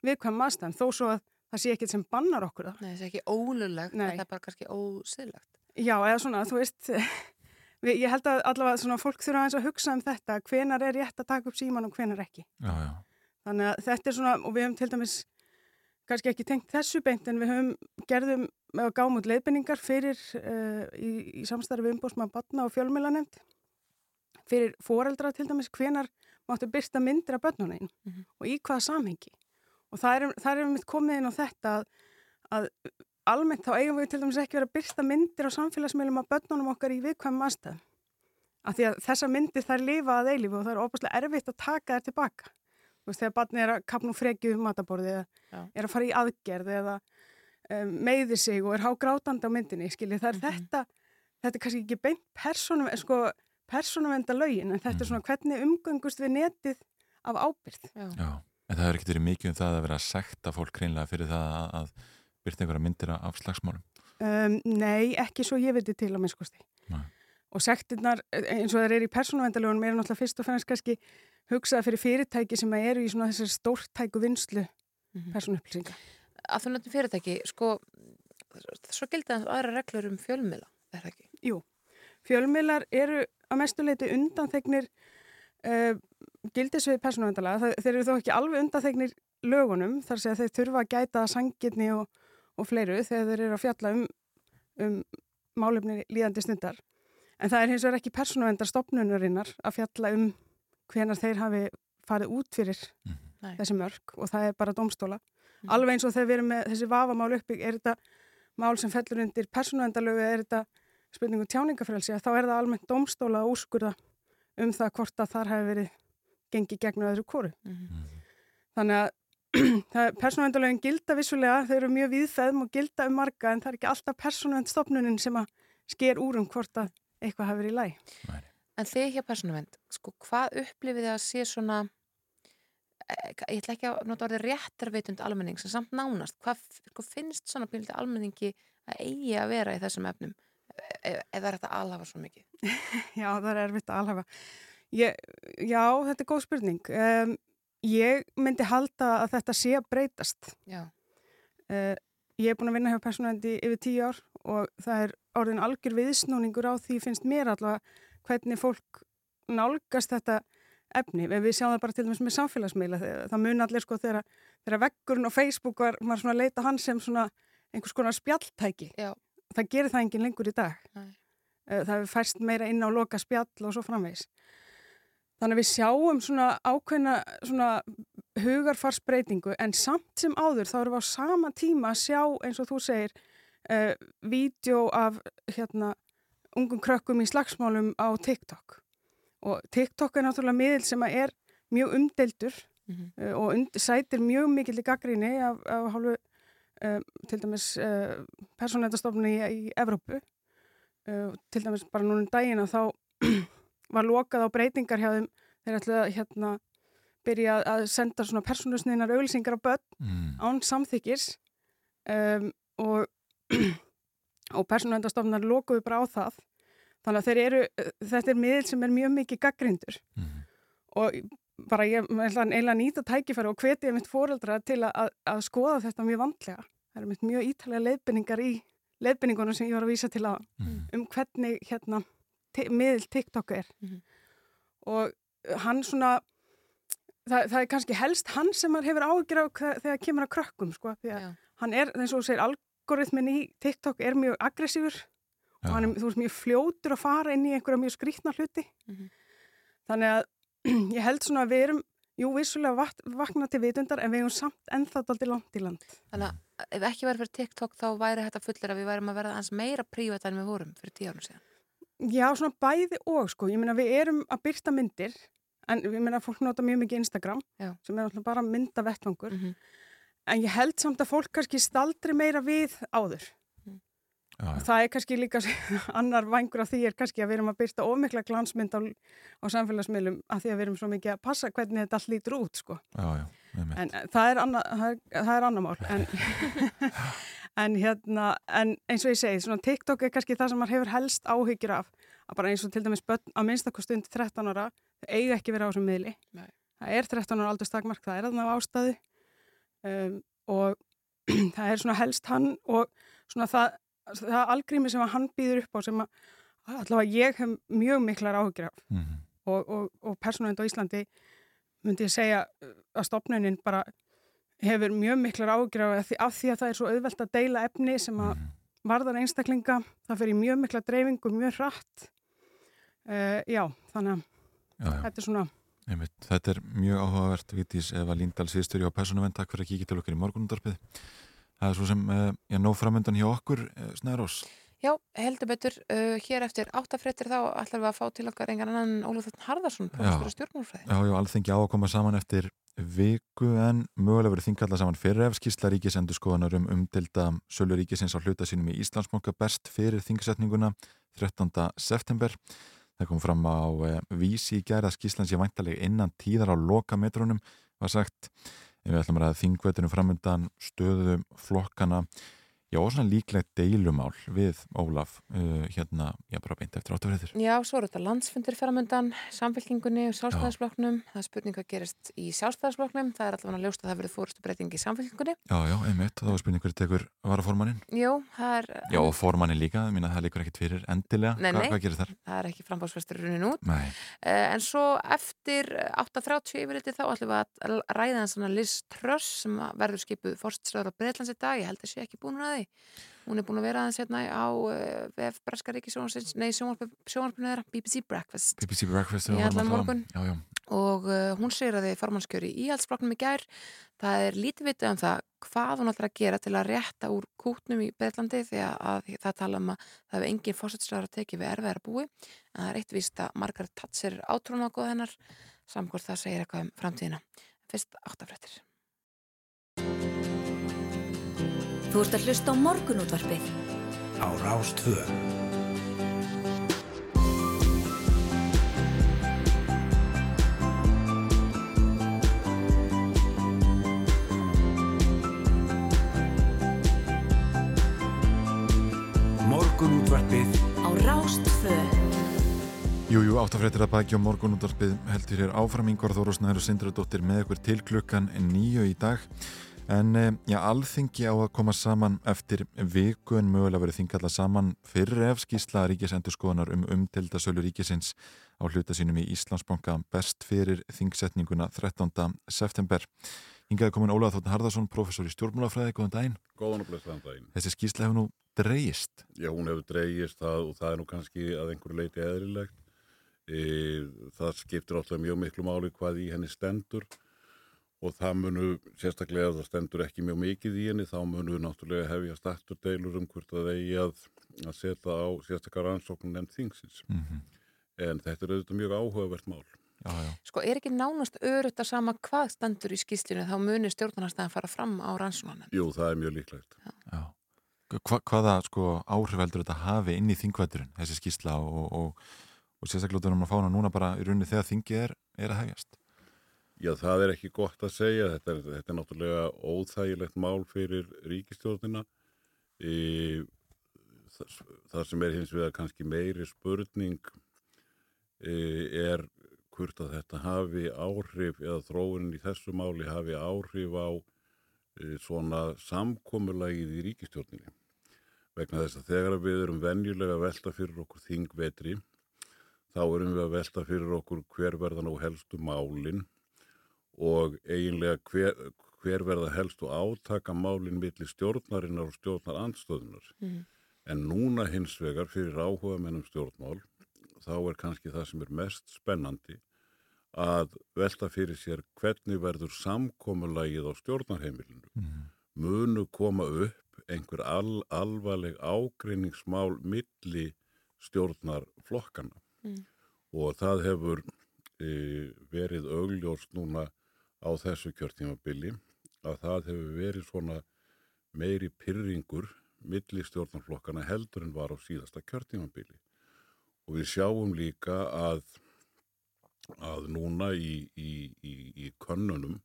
viðkvæm aðstæðan þó svo að það sé ekkert sem bannar okkur það. Nei, það er ekki ólulegt, það er bara kannski ósiðlegt. Já, eða svona, þú veist, ég held að allavega svona fólk þurfa aðeins að hugsa um þetta, hvenar er rétt að taka upp síman og hvenar ekki. Já, já. Þannig að þetta er svona, og við höfum til dæmis kannski ekki tengt þessu beint en við höfum gerðum og gáum út leiðbenningar fyrir uh, í, í samstarfi umbúrsmaður batna og fjölmjölanemnd fyrir foreldra til dæmis hvenar máttu byrsta myndir af börnunum Mhm. og í hvaða samhengi og það er, það er mitt komið inn á þetta að, að almennt þá eigum við til dæmis ekki verið að byrsta myndir á samfélagsmiðlum af börnunum okkar í viðkvæmum aðstæðum. Af því að þessar myndir þær lifa að eilífu og það er opaslega erfitt að taka þær tilbaka. Þú veist þegar barni er að kapna úr frekju um mataborði eða Já. er að fara í aðgerð eða um, meiðir sig og er hágrátandi á myndinni skilji það er þetta þetta er kannski ekki beint persónum sko, persónumvenda lögin en þetta er svona hvernig umgöngust við netið af ábyrð Já. Já, en það hefur ekkert verið mikið um það að vera að sekta fólk hreinlega fyrir það að, að byrta einhverja myndir af slagsmálum. Um, nei, ekki svo ég viti til að minnskosti. Nei. Og sektirnar, eins og það er í persónuvendalögunum, er náttúrulega fyrst og fennast kannski hugsaða fyrir fyrirtæki sem eru í svona þessar stórtæku vinslu Mhm. persónuupplýsinga. Að þú nefnum fyrirtæki, sko, svo gildi það aðra reglur um fjölmiðla, er það ekki? Jú, fjölmiðlar eru að mestuleiti undanþegnir uh, gildisvið persónuvendalega. Þeir eru þó ekki alveg undanþegnir lögunum, þar sé að þeir þurfa að gæta sangirni og, og fleiru þegar þeir eru að fjalla um, um málefni líðandi stundar. En það er hins vegar ekki persónuvendar stopnunarinnar að fjalla um hvenar þeir hafi farið út fyrir Nei. þessi mörg og það er bara domstóla. Alveg eins og þegar við erum með þessi vafamál uppi, er þetta mál sem fellur undir persónuvendalögu, er þetta spurningu tjáningafrelsi, að þá er það almennt domstóla að úrskurða um það hvort að þar hefur verið gengið gegn öðru kóru. Þannig að persónuvendalögin gilda vissulega, þau eru mjög viðfæðum og gilda um marga en það er ekki alltaf persónuvendstofnunin sem að sker úr um hvort að eitthvað hafi verið í læg. En þið hjá persónuvend, sko, hvað upplifið þið að sé svona, eh, ég ætla ekki að nota orðið réttarveitund almenning sem samt nánast, hvað sko, finnst svona píliti almenningi að eigi að vera í þessum efnum ef ef það er þetta alhafa svo mikið? Já, það er erfitt að alhafa. Ég, já, þetta er góð spurning. Um, ég myndi halda að þetta sé að breytast. Uh, ég er búin að vinna hjá persónuvendi yfir tíu ár og það er orðin algjör viðsnúningur á því finnst mér allavega hvernig fólk nálgast þetta efni. Við sjáum það bara til dæmis með samfélagsmiðla. Það, mun allir sko þegar, þegar veggurinn á Facebook var, var svona að leita hann sem svona einhvers konar spjalltæki. Já. Það gerir það enginn lengur í dag. Nei. Eh, Það hefur færst meira inn á loka spjall og svo framvegis. Þannig að við sjáum svona ákveðna svona hugarfarsbreytingu en samt sem áður þá erum við á sama tíma að sjá eins og þú segir uh, vídeo af hérna ungum krökkum í slagsmálum á TikTok og TikTok er náttúrulega miðil sem er mjög umdeldur Mhm. uh, og und, sætir mjög mikill í gaggríni af, af hálfu uh, til dæmis persónættastofnun í, í Evrópu til dæmis bara núna um daginn að þá var lokað á breytingar hjá þeim þeir ætlu að hérna byrja að senda svona persónusniðnar auðlýsingar á börn Mm. án samþykis um, og, og persónuvendastofnar lokuðu bara á það þannig að eru, þetta er miðl sem er mjög mikið gaggrindur Mhm. og bara ég ætla að nýta tækifæri og hveti ég mitt fóreldra til að, að, að skoða þetta mjög vandlega það er mitt mjög ítalega leiðbynningar í leiðbynningunum sem ég var að vísa til að Mhm. um hvernig hérna miðl TikTok er Mhm. og hann svona það, það er kannski helst hann sem maður hefur ágjur á hva- þegar kemur að krökkum sko, því að Já. hann er, eins og þú segir, algoritmin í TikTok er mjög aggressífur og hann er, þú veist, mjög fljótur að fara inn í einhverja mjög skrýtna hluti Mhm. þannig að ég held svona að við erum jú, vissulega vakna til vitundar en við erum samt ennþá daldi langt í land Þannig að ef ekki verið fyrir TikTok þá væri þetta fullir að við værim að verða aðeins meira prívat en við vorum fyrir tíu árum síðan. Já, svona bæði og sko, ég meina við erum að byrta myndir en ég meina fólk nota mjög mikið Instagram Já. sem er alltaf bara mynda vettvangur Mhm. en ég held samt að fólk kannski staldri meira við áður Já, og já. það er kannski líka annar vangur af því er kannski að við erum að byrta ómikla glansmynd á, á samfélagsmiðlum af því að við erum svo mikið að passa hvernig þetta allt lítur út sko já, já, einmitt. en eh, það er annað, það er, það er annað mál en, En hérna, en eins og ég segi, svona TikTok er kannski það sem maður hefur helst áhyggjur af. Að bara eins og til dæmis börn að minnstakosti undir 13 ára, þau eiga ekki verið á þessum miðli. Nei. Það er 13 ára aldur stakmark, það er þarna á ástæðu um, og það er svona helst hann og svona það, það algrími sem hann býður upp á sem að allavega ég hef mjög miklar áhyggjur af Mhm. og, og, og persónuend á Íslandi myndi ég segja að stopnunin bara hefur mjög miklar áhyggjur af því, af því að það er svo auðvelt að deila efni sem að Mhm. varðar einstaklinga, það fer í mjög mikla dreifingu, mjög hratt uh, já, þannig að Já, já. þetta er svona Einmitt. Þetta er mjög áhugavert, Vitís Eva Líndal síðstur hjá Persónuvenn, takk fyrir að kíkja til okkur í morgunundarpið. Það er svo sem, uh, já, nóg framöndan hjá okkur, uh, Snærós. Já, heldur betur, uh, hér eftir áttafréttir þá ætlum við að fá til okkar engan annan Ólaf Þorn Harðarsson, professor í stjórnmálfræði. Já, já, alþengi á að koma saman eftir viku en mögulega verið þingalla saman fyrir ef skýrsla ríkisendur skoðanar um umdelda sölu ríkisins á hluta sínum í Íslandsmóka best fyrir þingsetninguna 13. september. Það kom fram á eh, vísi í gæra að skýrslan sé væntalega innan tíðar á loka metrunum var sagt. En við ætlum að þingvetunum framöndan stöðu flokkana Já, svona líklegt deilumál við Ólaf uh, hérna, já, bara beint eftir áttafréttir. Já, svo eru þetta landsfundir framöndan, samfélkingunni og sjálfstæðisflokknum. Það er spurning hvað gerist í sjálfstæðisflokknum. Það er allavega ljóst að það verður fórustu breyting í samfélkingunni. Já, já, einmitt, þá er spurning hverju tekur varaformannin. Jú, það er, Já, og formannin líka, ég minna það líkur ekkit fyrir endilega. Nei, Hva, nei. Hvað gerir þar? það er ekki frambásfestur runin út. Nei, Uh, en svo eftir 8.30 yfirliti þá ætlum við að ræða en svona Liz Truss sem verður skipuð fórststráður á Breitlands í dag. Ég held að sé ekki búin að því. Hún er búin að vera aðeins hérna á uh, VF nei, sjónvarpinu þeirra, BBC Breakfast. BBC Breakfast að. Já, já, og uh, hún segir að þið formannskjöri í íhaldsflokknum í gær. Það er lítið vitið um það hvað hún ætlar að gera til að rétta úr kútnum í Breitlandi því að, að það tala um að það hefur engin fórsettsræður að teki við erfiðar búi. En það er eitt víst að Margaret Thatcher átrúna á góð hennar. Samkvæmt það segir eitthvað um framtíðina. Fyrst áttafrættir Þú ert að hlusta á morgunútvarpið. á Rástvö Morgunútvarpið Á Rástfö. Jú, jú, áttafréttir að baki og morgunúttarpið heldur hér áfram yngvar Þórusnæður og Sindradóttir með ykkur til klukkan nýju í dag en eh, já, alþingi á að koma saman eftir viku en mögulega verið þingalla saman fyrir ef skýsla ríkisendur skoðanar um umtilda sölu ríkisins á hluta sínum í Íslandsbanka best fyrir þingsetninguna 13. september. Hingaði komin Ólaf Þóttin Harðarsson, professor í stjórnmálafræði, góðan daginn. Góðan og blessaðan daginn. Þessi skýsla hefur nú dreigist. Já, hún hefur dreigist það og það er nú kannski að einhverju leiti eðrilegt. E, það skiptir alltaf mjög miklu máli hvað í henni stendur og það munu, sérstaklega það stendur ekki mjög mikið í henni, þá munu náttúrulega hefja startur deilur um hvort það eigi að, að setja á sérstaklega rannsóknum nefnd þingsins. Mm En þetta er auðvitað mjög áhugavert mál. Já, já. Sko er ekki nánast örutt að sama hvað stendur í skýslinu þá munir stjórnarnarstæðan fara fram á rannsóknan Jú, það er mjög líklegt. Já. Hva, hvaða sko, áhrif heldur þetta hafi inn í þingvætturinn, þessi skýrsla og, og, og sérstaklega út um að fá hana núna bara í rauninni þegar þingið er, er að hefjast? Já, það er ekki gott að segja. Þetta er, þetta er náttúrulega óþægilegt mál fyrir ríkistjórnina. E, það, það sem er hins vegar kannski meiri spurning e, er hvort að þetta hafi áhrif eða þróunin í þessu máli hafi áhrif á e, svona samkomulagið í ríkistjórninni. Vegna þess að þegar við erum venjulega velta fyrir okkur þingvetri þá erum við að velta fyrir okkur hver verða nú helstu málinn og eiginlega hver, hver verða helstu átaka málinn milli stjórnarinnar og stjórnar andstöðunar. Mhm. En núna hins vegar fyrir áhuga mennum stjórnmál þá er kannski það sem er mest spennandi að velta fyrir sér hvernig verður samkomulagið á stjórnarheimilinu. Mm. Munu koma upp einhver al, alvarleg ágreiningsmál milli stjórnarflokkana Mm. og það hefur e, verið augljóst núna á þessu kjörtímabili að það hefur verið svona meiri pyrringur milli stjórnarflokkana heldur en var á síðasta kjörtímabili. Og við sjáum líka að að núna í, í, í, í könnunum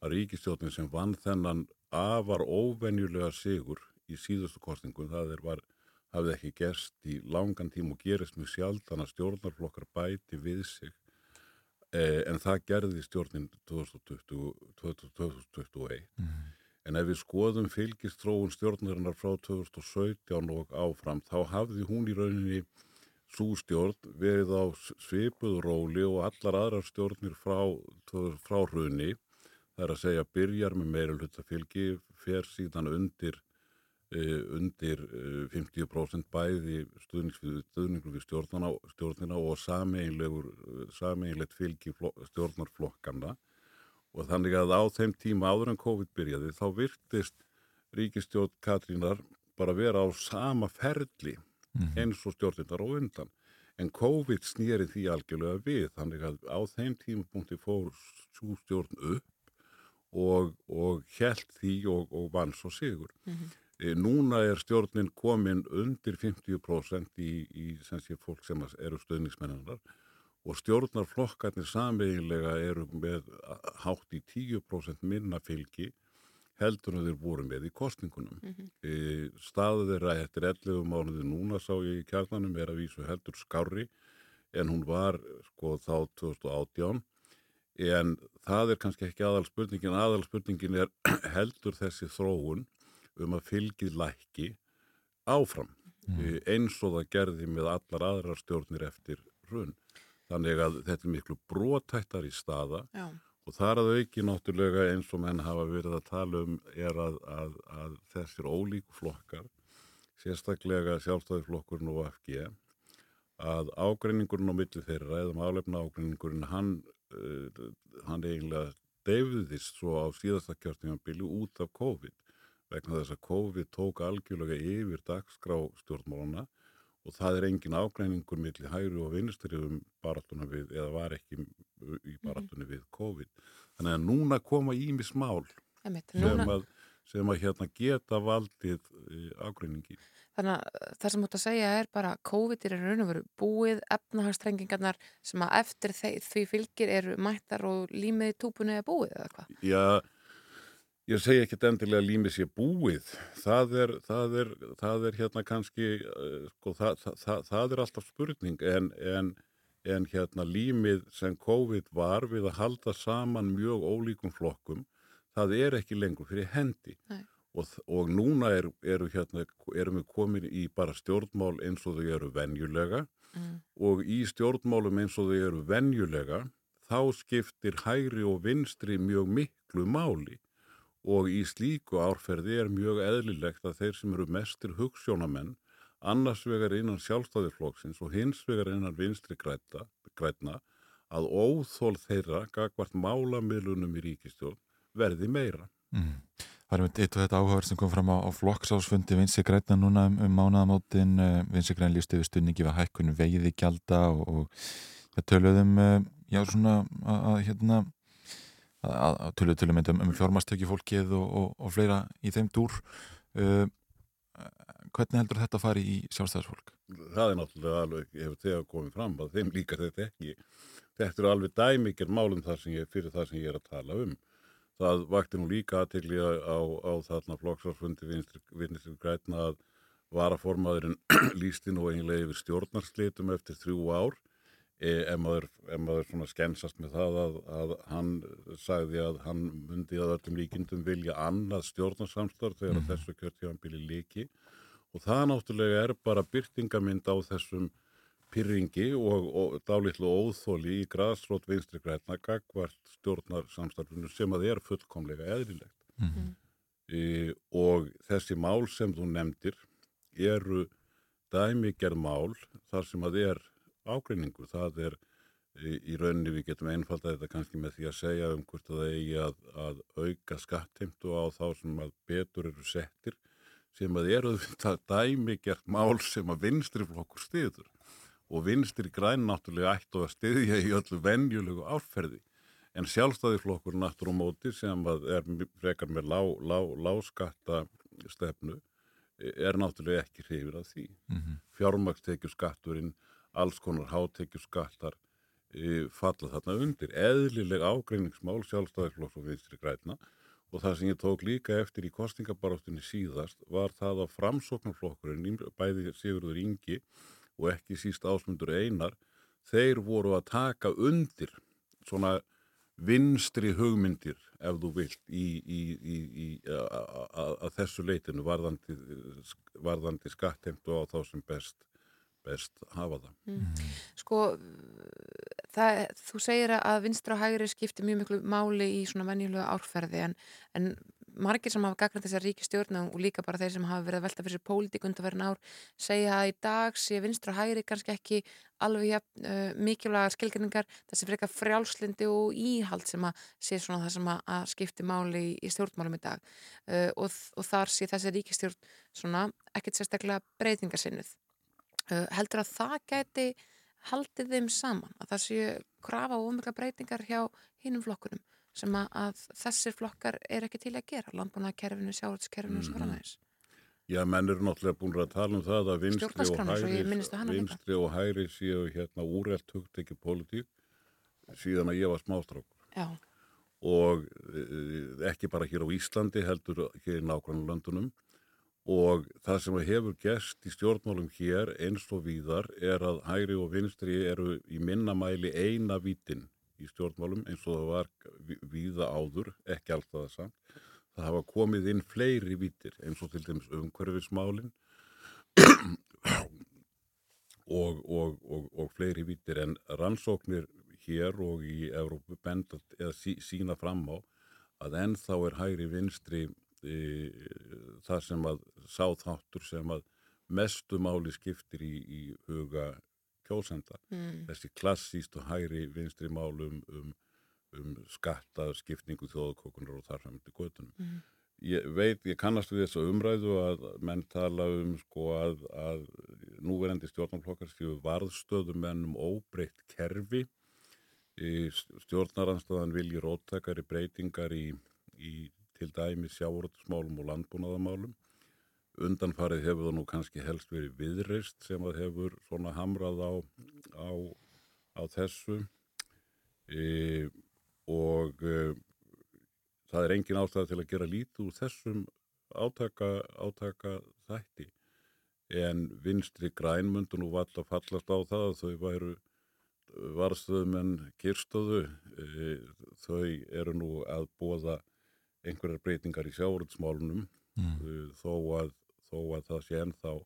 að ríkistjórnin sem vann þennan afar óvenjulega sigur í síðustu kostningum, það er var, hafði ekki gerst í langan tím og gerist mjög sjaldan að stjórnarflokkar bæti við sig en það gerði stjórnin 2020, 2021 en ef við skoðum fylgist þróun stjórnarinnar frá 2017 og áfram þá hafði hún í rauninni svo stjórn verið á svipuð róli og allar aðrar stjórnir frá, frá hrunni það er að segja byrjar með meira hluta fylgi fer síðan undir undir uh, 50% bæði stuðningur við stjórnana, stjórnina og sameinlegur sameinlegt fylgi flok, stjórnarflokkana og þannig að á þeim tíma áður en COVID byrjaði þá virtist ríkistjórn Katrínar bara vera á sama ferli eins og stjórnindar og undan. En COVID snýri því algjörlega við þannig að á þeim tímapunkti fór svo stjórn upp og, og held því og, og vann svo sigur. E, núna er stjórnin komin undir 50% í, í sem sé fólk sem eru stöðningsmennanar og stjórnarflokkarnir sameiginlega eru með hátt í 10% minna fylgi heldur en þeir voru með í kostningunum. Mm -hmm. e, staðið þeirra eftir 11 mánuði núna sá ég í kjarnanum er að vísu heldur skári en hún var sko þá 2018 en það er kannski ekki aðal spurningin, aðal spurningin er heldur þessi þróun um að fylgið lækki áfram mm. eins og það gerði með allar aðrar stjórnir eftir hrun. Þannig að þetta er miklu brótættar í staða Já. og þar að auki náttúrulega eins og menn hafa verið að tala um er að, að, að þessir ólíku flokkar, sérstaklega sjálfstæðiflokkurinn og FG, að ágreiningurinn á milli þeirra eða málefna ágreiningurinn hann, uh, hann eiginlega deyfiðist svo á síðasta kjörtímanbili út af COVID vegna þess að COVID tók algjörlega yfir dagskrá stjórnmálana og það er engin ágreiningur milli hægri og vinstriðum baráttuna við eða var ekki í baráttuna við COVID. Þannig að núna koma ímis mál sem, að, sem að hérna geta valdið uh, ágreiningi. þannig að það sem út að segja er bara COVID er raun og veru búið, efnahagstrengingarnar sem að eftir því fylgir eru mættar og límið í túpunni er búið eða hvað? Já, ég segi ekkert endilega að límið sé búið. Það er, það er, það er hérna kannski, uh, sko, það, það, er alltaf spurning en, en, en hérna límið sem COVID var við að halda saman mjög ólíkum flokkum, það er ekki lengur fyrir hendi. Og, og núna er, eru, hérna, erum við komin í bara stjórnmál eins og þau eru venjulega Mm. og í stjórnmálum eins og þau eru venjulega þá skiptir hægri og vinstri mjög miklu máli og í slíku árferði er mjög eðlilegt að þeir sem eru mestir hugssjónamenn annars vegar innan sjálfstæðiflokksins og hins vegar innan vinstri græta, grætna að óþól þeirra gagvart málamiðlunum í ríkistjórn verði meira. Mm. Það er með eitt og þetta áhugaður sem kom fram á, á flokksásfundi Vinsi Græna núna um, um mánaðamótin uh, Vinsi Græna líst yfir stunningi við hækkun veiði gjalda og, og það töluðum uh, já svona að, að hérna að töluðu tölum um, um fjármastöki fólkið og, og, og fleira í þeim dúr uh, hvernig heldur þetta að fari í sjálfstæðarsfólk? Það er náttúrulega alveg, hefur þegar komið fram að þeim líkar þetta ekki. Þetta eru alveg dæmikir málum ég, fyrir það sem ég er að tala um. Það vakti nú líka aðtegli á, á, þarna flokksvarsfundi vinstri grætna að varaformaðurinn lísti nú eiginlega yfir stjórnarslitum eftir þrjú ár ef maður, ef maður svona skensast með það að, að hann sagði að hann myndi að öllum líkindum vilja annað stjórnarsamstarf þegar mm. þessu kjörtíðanbili líki og það náttúrulega er bara byrtingamind á þessum pyrringi og, og dálítlu óþóli í grassrót vinstri græna gagvart stjórnarsamstarfinu sem að er fullkomlega eðlilegt. Mm. E, og þessi mál sem þú nefndir eru dæmigerð mál þar sem að er ágreiningur. Það er í, í rauninni við getum einfaldað þetta kannski með því að segja um hvort að það eigi að, að auka skattheimtu á þá sem að betur eru settir sem að eru þetta dæmigerð mál sem að vinstri flokkur stiður og vinstri græn náttúrulega ættu að styðja í öllu venjulegu áferði en sjálfstæðiflokkur náttúrulega móti sem að er frekar með lá, lá, láskatta stefnu er náttúrulega ekki hrifir af því. Mm -hmm. Fjármakstekjuskatturinn, alls konar hátekjuskattar e, falla þarna undir. Eðlileg ágreiningsmál sjálfstæðiflokks og vinstri græna og það sem ég tók líka eftir í kostningabaráttunni síðast var það að framsóknarflokkurinn, bæði Sigurður Ingi og ekki síst ásmundur Einar, þeir voru að taka undir svona vinstri hugmyndir ef þú vilt í, í, í, að þessu leitinu varðandi, varðandi skattheimtu á þá sem best, best hafa það. Mm. Sko, það, þú segir að vinstra og hægri skiptir mjög miklu máli í svona venjulega árferði en, en margir sem hafa gagnað þessar ríki stjórnum og líka bara þeir sem hafa verið að velta fyrir sér pólitík undanverðin ár segja að í dag sé vinstra og hægri kannski ekki alveg ja, uh, mikilvæga skilgrinningar þessi frekar frjálslindi og íhald sem að sé svona það sem að, skipti máli í, í stjórnmálum í dag uh, og, og þar sé þessi ríkistjórn svona ekkert sérstaklega breytingarsinnuð heldur að það gæti haldið þeim saman að það sé krafa og ómikla breytingar hjá hinnum flokkunum sem að, að þessir flokkar er ekki til að gera landbúnaðkerfinu, sjáhaldskerfinu og svo Mhm. framvegis Já, menn eru náttúrulega búin að tala um það að vinstri og hana líka. vinstri og hægri séu hérna úrelt hugtekki pólitík síðan að ég var smástrákur. Já, og e, ekki bara hér á Íslandi heldur hér í nákvæmlega löndunum og það sem hefur gerst í stjórnmálum hér eins og víðar er að hægri og vinstri eru í minna mæli eina vítin í stjórnmálum eins og það var ví- víða áður, ekki alltaf það samt. Það hafa komið inn fleiri vítir eins og til dæmis umhverfismálin og, og, og, og fleiri vítir en rannsóknir hér og í Evrópu benda eða sí, sína fram á að ennþá er hægri vinstri það sem að sá þáttur sem að mestu máli skiptir í, í huga kjósenda. Mm. Þessi klassíst og hægri vinstri málum um, um skatta, skipningu þjóðkókunar og þar fram til göttunum. Mm. Ég veit, ég kannast við þessa umræðu að menn tala um sko að, að núverandi stjórnarflokkar séu varðstöðum menn um óbreytt kerfi stjórnaranstæðan vilji róttakari breytingar í, í til dæmi sjávortusmálum og landbúnaðamálum undanfarið hefur það nú kannski helst verið viðreist sem að hefur svona hamrað á, á, á þessu. E, og e, það er engin ástæða til að gera lítið úr þessum átaka, átaka þætti. En vinstri grænmundu nú vall að fallast á það að þau væru varðstöðumenn kyrstöðu e, þau eru nú að bóða einhverjar breytingar í sjáurðsmálunum Mm. e, þó, að, þó að það sé ennþá e,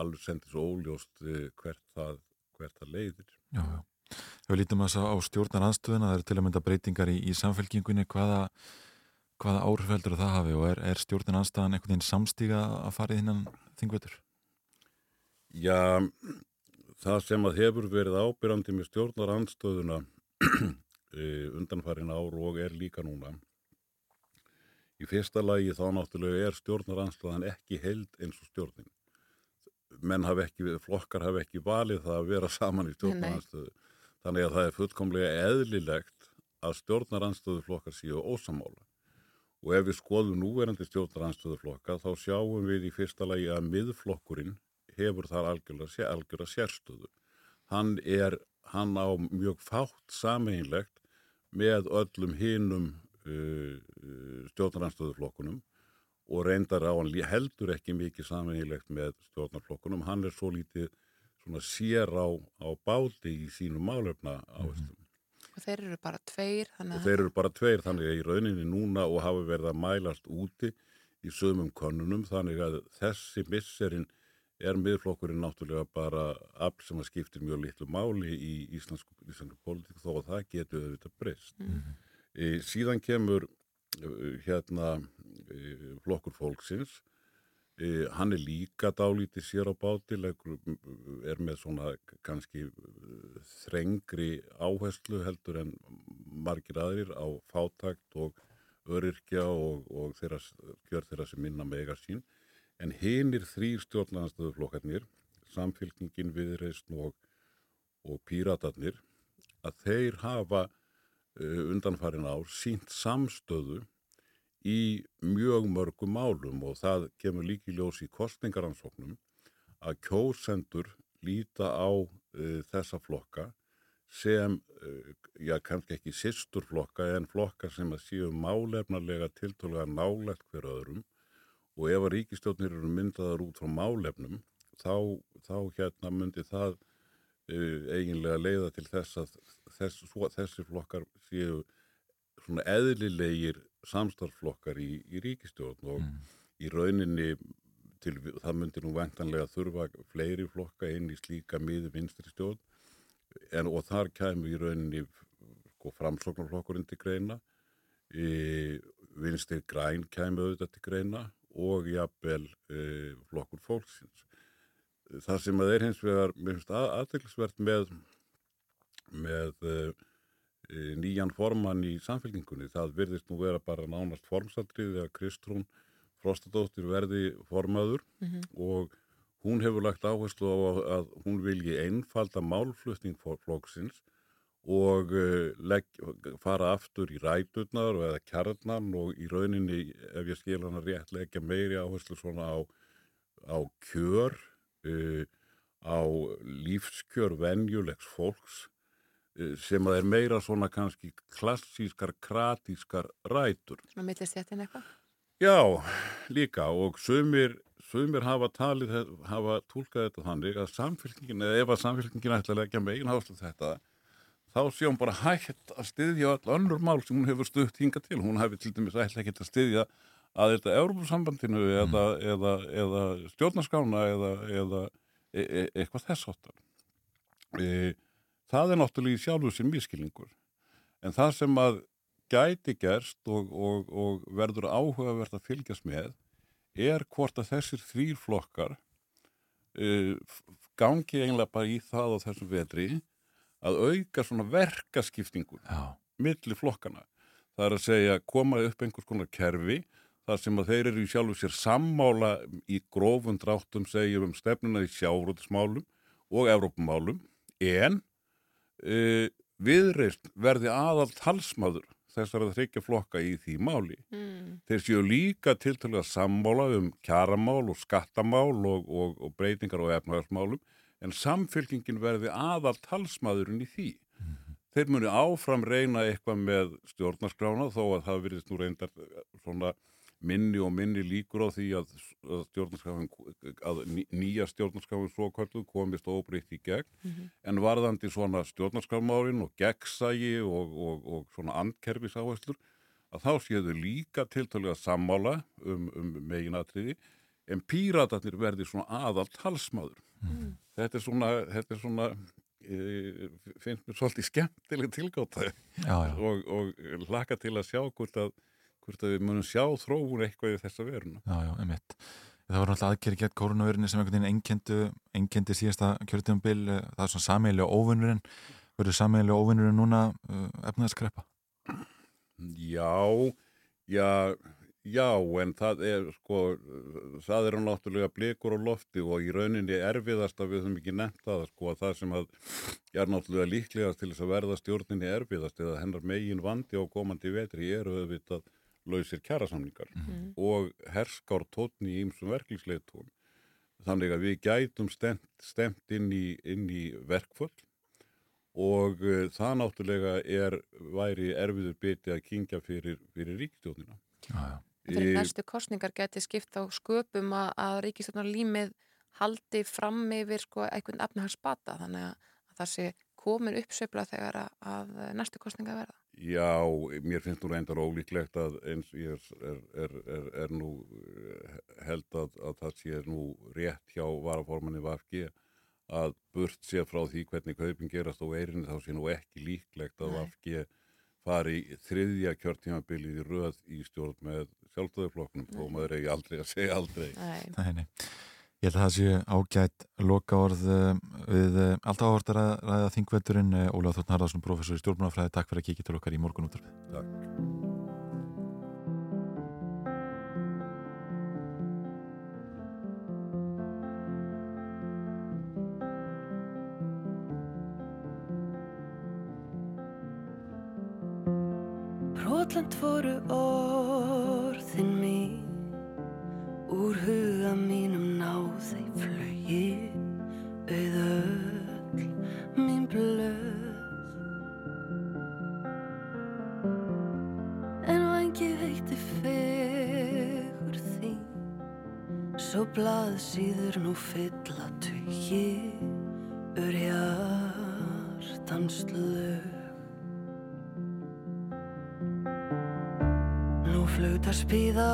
alveg sendis óljóst e, hvert það, hvert það leiðir. Já, já. Ef við lítum að þess á stjórnar aðstöðuna, það eru til að mynda breytingar í, í samfélkingunni, hvaða, hvaða áhrif heldur það hafi og er, er stjórnar aðstæðan einhvern veginn samstíga að fara í þinnan þingveitur? Já, það sem að hefur verið ábyrjandi með stjórnar anstöðuna undanfærin ár og er líka núna Í fyrsta lagi þá náttúrulega er stjórnaranstöðan ekki held eins og stjórnin. Menn hafi ekki, flokkar hafi ekki valið það að vera saman í stjórnaranstöðu. Þannig að það er fullkomlega eðlilegt að stjórnaranstöðu flokkar séu ósamála. Og ef við skoðum núverandi stjórnaranstöðu flokka þá sjáum við í fyrsta lagi að miðflokkurinn hefur þar algjörlega, algjörlega sérstöðu. Hann er, hann á mjög fátt sameinlegt með öllum hinum uh, stjórnarnarstöðuflokkunum og reyndar á hann heldur ekki mikið samanhýlegt með stjórnarflokkunum. Hann er svo lítið svona sér á, á báti í sínum málefna áherslu. og þeir eru bara tveir Og þeir eru bara tveir þannig að í rauninni núna og hafa verið að mælast úti í sömum könnunum þannig að þessi misserinn er miðflokkurinn náttúrulega bara afl sem að skiptir mjög litlu máli í íslensku, íslensku politík þó að það getur auðvitað breyst. Mhm. E, síðan kemur uh, hérna e, flokkur fólksins. E, hann er líka dálítið sér á báti leggur, er með svona kannski þrengri áherslu heldur en margir aðrir á fátakt og öryrkja og, og þeirra, gjör þeirra sem minna mega sín. En hinir þrýr stjórnlandstöðuflokkarnir samfylkingin viðreisn og, og píratarnir að þeir hafa undanfarin ár sínt samstöðu í mjög mörgum málum og það kemur líki ljós í kostningaransóknum að kjósendur líta á uh, þessa flokka sem, uh, já, kannski ekki sýsturflokka en flokka sem að séu málefnarlega tiltölulega nálægt hver öðrum. Og ef að ríkistjórnir eru myndaðar út frá málefnum þá, þá hérna myndi það eiginlega leiða til þess að þess, svo, þessi flokkar séu svona eðlilegir samstarflokkar í, í ríkistjórn og í rauninni til, það myndi nú ventanlega þurfa fleiri flokka inn í slíka miður vinstri stjórn. En, og þar kæmu í rauninni sko, framsóknarflokkurinn til greina e, vinstri græn kæmu auðvitað til greina og jafnvel e, flokkur fólksins það sem að er hins vegar aðteglisvert með með e, nýjan formann í samfélkingunni það virðist nú vera bara nánast formsaldrið þegar Kristrún Frostadóttir verði formaður og hún hefur lagt áherslu á að, hún vilji einfalda málflutning flokksins og uh, legg, fara aftur í ræturnar eða kjarnan og í rauninni, ef ég skil hana rétt, leggja meiri áherslu svona á, á kjör, uh, á lífskjör venjulegs fólks uh, sem að er meira svona kannski klassískar, kratískar rætur. Svona millist þetta eitthvað? Já, líka og sumir hafa talið, hafa tólkað þetta þannig að samfélkingin, eða ef að samfélkingin ætla að leggja megin háslu þetta, þá sé hún bara hægt að styðja all önnur mál sem hún hefur stutt hinga til. Hún hefur til dæmis ætla ekki að styðja að þetta Európa-sambandinu eða, eða, eða stjórnarskána eða, eða e e eitthvað þess áttar. E það er náttúrulega í sjálfu sem miskilningur. En það sem að gæti gerst og, og, og verður áhugavert að fylgjast með er hvort að þessir þrýr flokkar uh, gangi eiginlega bara í það á þessum vetri að auka svona verkaskiptingu milli flokkana. Það er að segja koma upp einhvers konar kerfi þar sem að þeir eru í sjálfu sér sammála í grófum dráttum segjum um stefnuna í sjáróðismálum og Evrópumálum en uh, viðreist verði aðal talsmaður þessar að þryggja flokka í því máli. Mm. Þeir séu líka tiltalega sammála um kjaramál og skattamál og, og, og breytingar og efnaðarsmálum en samfélkingin verði aðal talsmaðurinn í því. Þeir muni áfram reyna eitthvað með stjórnarskrána þó að það virðist nú reyndar svona minni og minni líkur á því að, að, stjórnarskráin, að ný- nýja stjórnarskráin svo kvöldu komist óbreytt í gegn Mhm. en varðandi svona stjórnarskrármálin og gegnsægi og, og, og svona andkerfis áherslur að þá séu þau líka tiltölulega sammála um, um meginatriði en píratarnir verði svona aðal talsmaður. Þetta er svona, þetta er svona e, finnst mér svolítið skemmtileg tilgáta Já, já. og, og laka til að sjá hvort að, hvort að við munum sjá þróun eitthvað í þessa veruna. Já, já, emitt. Það var náttúrulega aðgerið gett koronavirinni sem einhvern veginn einkendi síðasta kjörtíðumbil, það er svona sameiginlega óvinnurinn, verður sameiginlega óvinnurinn núna uh, efnaðskreppa? Já, já, já, en það er sko, það eru náttúrulega blikur á lofti og í rauninni erfiðast að við höfum ekki nefnt það sko að það sem að er náttúrulega líklegast til þess að verða stjórninni erfiðast eða hennar megin vandi á komandi vetri eru auðvitað lausir kjærasamningar og herskár tótni í ýmsum verklingsleitum. Þannig að við gætum stemt, stemt inn, í, inn í verkföll og uh, það náttúrulega er, væri erfiður biti að kingja fyrir, fyrir ríkstjóðnina. Fyrir næstu kostningar geti skipt á sköpum að, að ríkistofnar límið haldi fram yfir sko einhvern efnahagsbata þannig að, að það sé komin uppsveifla þegar að, að næstu kostninga verða. Já, mér finnst nú reyndar ólíklegt að eins ég er, er, er, er nú eh, held að, að það sé nú rétt hjá varaformanni VFG að burt sé frá því hvernig kaupin gerast á veirinni þá sé nú ekki líklegt að. VFG fari í þriðja kjörtímabilið í röð í stjórn með sjálfstæðuflokknum þó maður eigi aldrei að segja aldrei. Nei, nei. Ég held að það sé ágætt loka orð við uh, alltaf áhort að ræða, ræða þingveturinn. Uh, Ólaf Þórn Harðarsson, professor í stjórnmannafræði Takk fyrir að kíkja til okkar í morgun útvarfið Takk be the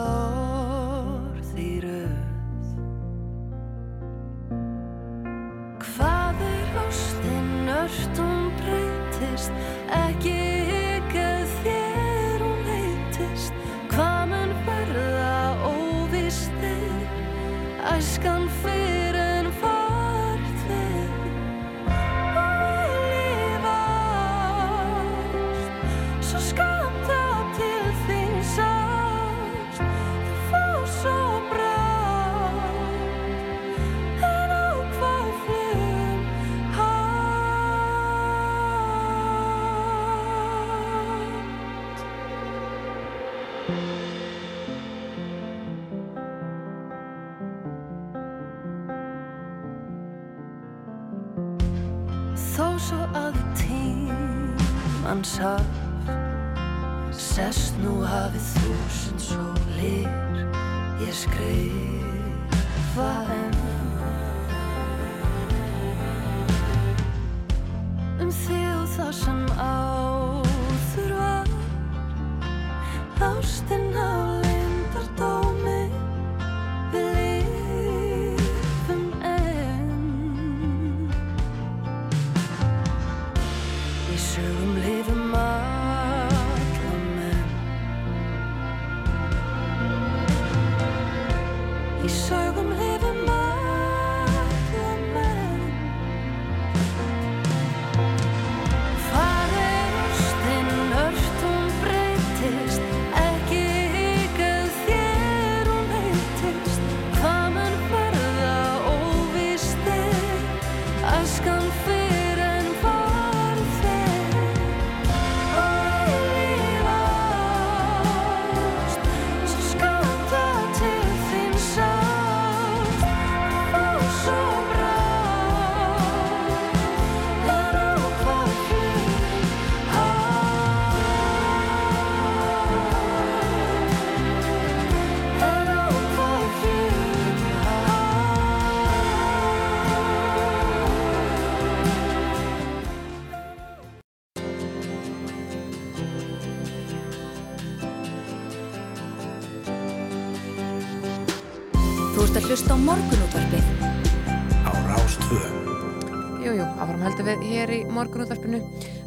morgunútvarpinu.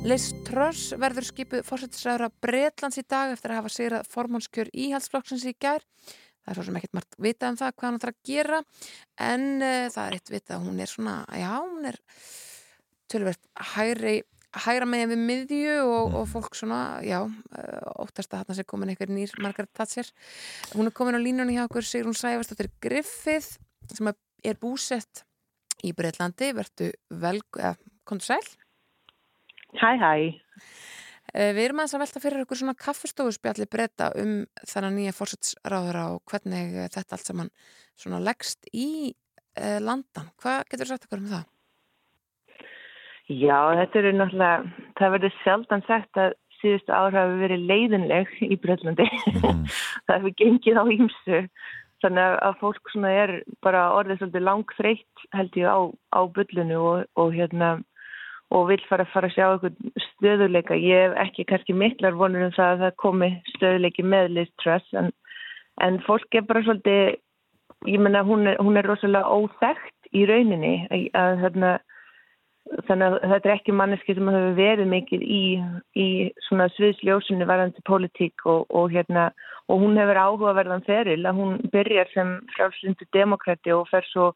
Liz Truss verður skipuð fórsettisræður að Bretlands í dag eftir að hafa sigrað formánskjör íhaldsflokksins í gær. Það er svo sem ekkert margt vitað um það hvað hann ætlar að gera en uh, það er eitt vitað að hún er svona, já, hún er tölvert hægri, hægra megin við miðju og, og fólk svona, já, uh, óttast að hann sé komin einhver nýr Margaret Thatcher. Hún er komin á línunni hjá okkur Sigrún Sæfarsdóttir Griffith sem er búsett í Breitlandi, verðu vel, eða, komdu sæl. Hæ, hæ. Eh, Við erum aðeins að velta fyrir okkur svona kaffestofuspjalli breyta um þennan nýja fórsætsráðura og hvernig eh, þetta allt saman svona leggst í eh, landan. Hvað getur þú sagt okkur um það? Já, þetta eru náttúrulega, það verður sjaldan sagt að síðustu ár hafi verið leiðinleg í Bröllandi. það hefur gengið á ímsu. Þannig að fólk svona er bara orðið svolítið langþreytt held ég á, á bullinu og, og hérna og vil fara að fara að sjá eitthvað stöðuleika. Ég hef ekki kannski miklar vonur um það að það komi stöðuleiki með Liz Truss en, en fólk er bara svolítið, ég menna hún hún er rosalega óþægt í rauninni að, að hérna þannig að þetta er ekki manneski sem hefur verið mikið í, í svona sviðsljósinu varðandi pólitík og, og hérna og hún hefur áhugaverðan feril að hún byrjar sem frálslindu demokrati og fer svo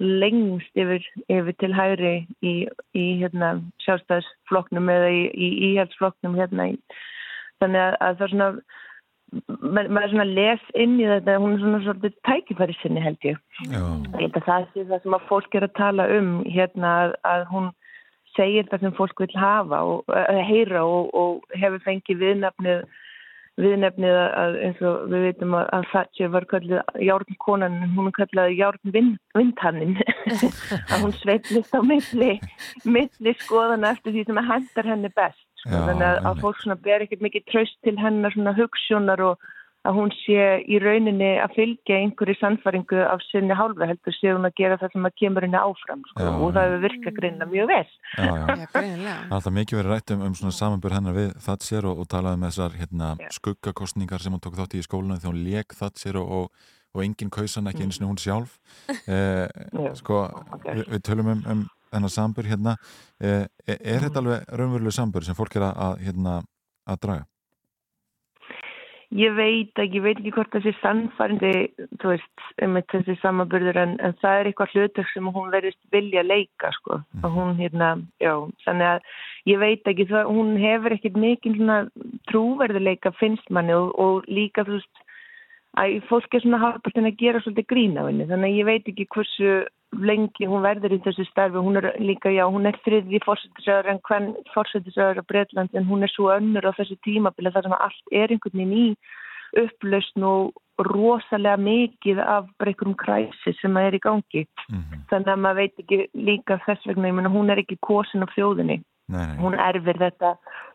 lengst yfir, yfir til hægri í, í hérna sjálfstæðsflokknum eða í, í íhjálpsflokknum hérna þannig að, að það er svona maður ma svona les inn í þetta hún er svona svolítið tækifæri sinni held ég Já. ég held að það sé það sem að fólk er að tala um hérna að, að hún segir það sem fólk vil hafa og heyra og, og hefur fengið viðnefnið viðnefnið að eins og við veitum að, að Thatcher var kallið járnkonan hún er kallið járnvindhannin að hún sveitlist á milli milli skoðana eftir því sem hendar henni best. Sko. Já, þannig að, að fólk ber ekkert mikið traust til hennar svona hugssjónar og að hún sé í rauninni að fylgja einhverju sannfaringu af sinni hálfa heldur sé hún að gera það sem að kemur henni áfram sko. Já, og það hefur virkað greinlega mjög vel. Já, já. Það er alltaf mikið verið rætt um, um svona samanbur hennar við Thatcher og, og talaði um þessar hérna, skuggakostningar sem hún tók þátt í í skólanu þegar hún leik Thatcher og, og, og enginn kausan ekki eins og hún sjálf. Eh, sko, við, við tölum um, um þennar sambur hérna. Eh, er, er þetta alveg raunveruleg sambur sem fólk er að, að, hérna, að draga? Ég veit ekki, ég veit ekki hvort sé sannfærandi, þú veist, um þessi samanburður en, en það er eitthvað hlutur sem hún verðist vilja leika, sko. Og hún, hérna, já, þannig að ég veit ekki, það, hún hefur ekkert svona trúverðuleika finnst manni og, og líka, þú veist, að fólk er svona hálpartin að gera svolítið grín á henni, þannig að ég veit ekki hversu lengi hún verður í þessu starfi, hún er líka, já, hún er þriði fórsetisöður en hvern fórsetisöður á Breitland en hún er svo önnur á þessu tímabili þar sem allt er einhvern veginn í upplausn og rosalega mikið af einhverjum kræsi sem er í gangi. Þannig að maður veit ekki líka þess vegna, ég meina hún er ekki kosin af þjóðinni. Nei, nei. Hún erfir þetta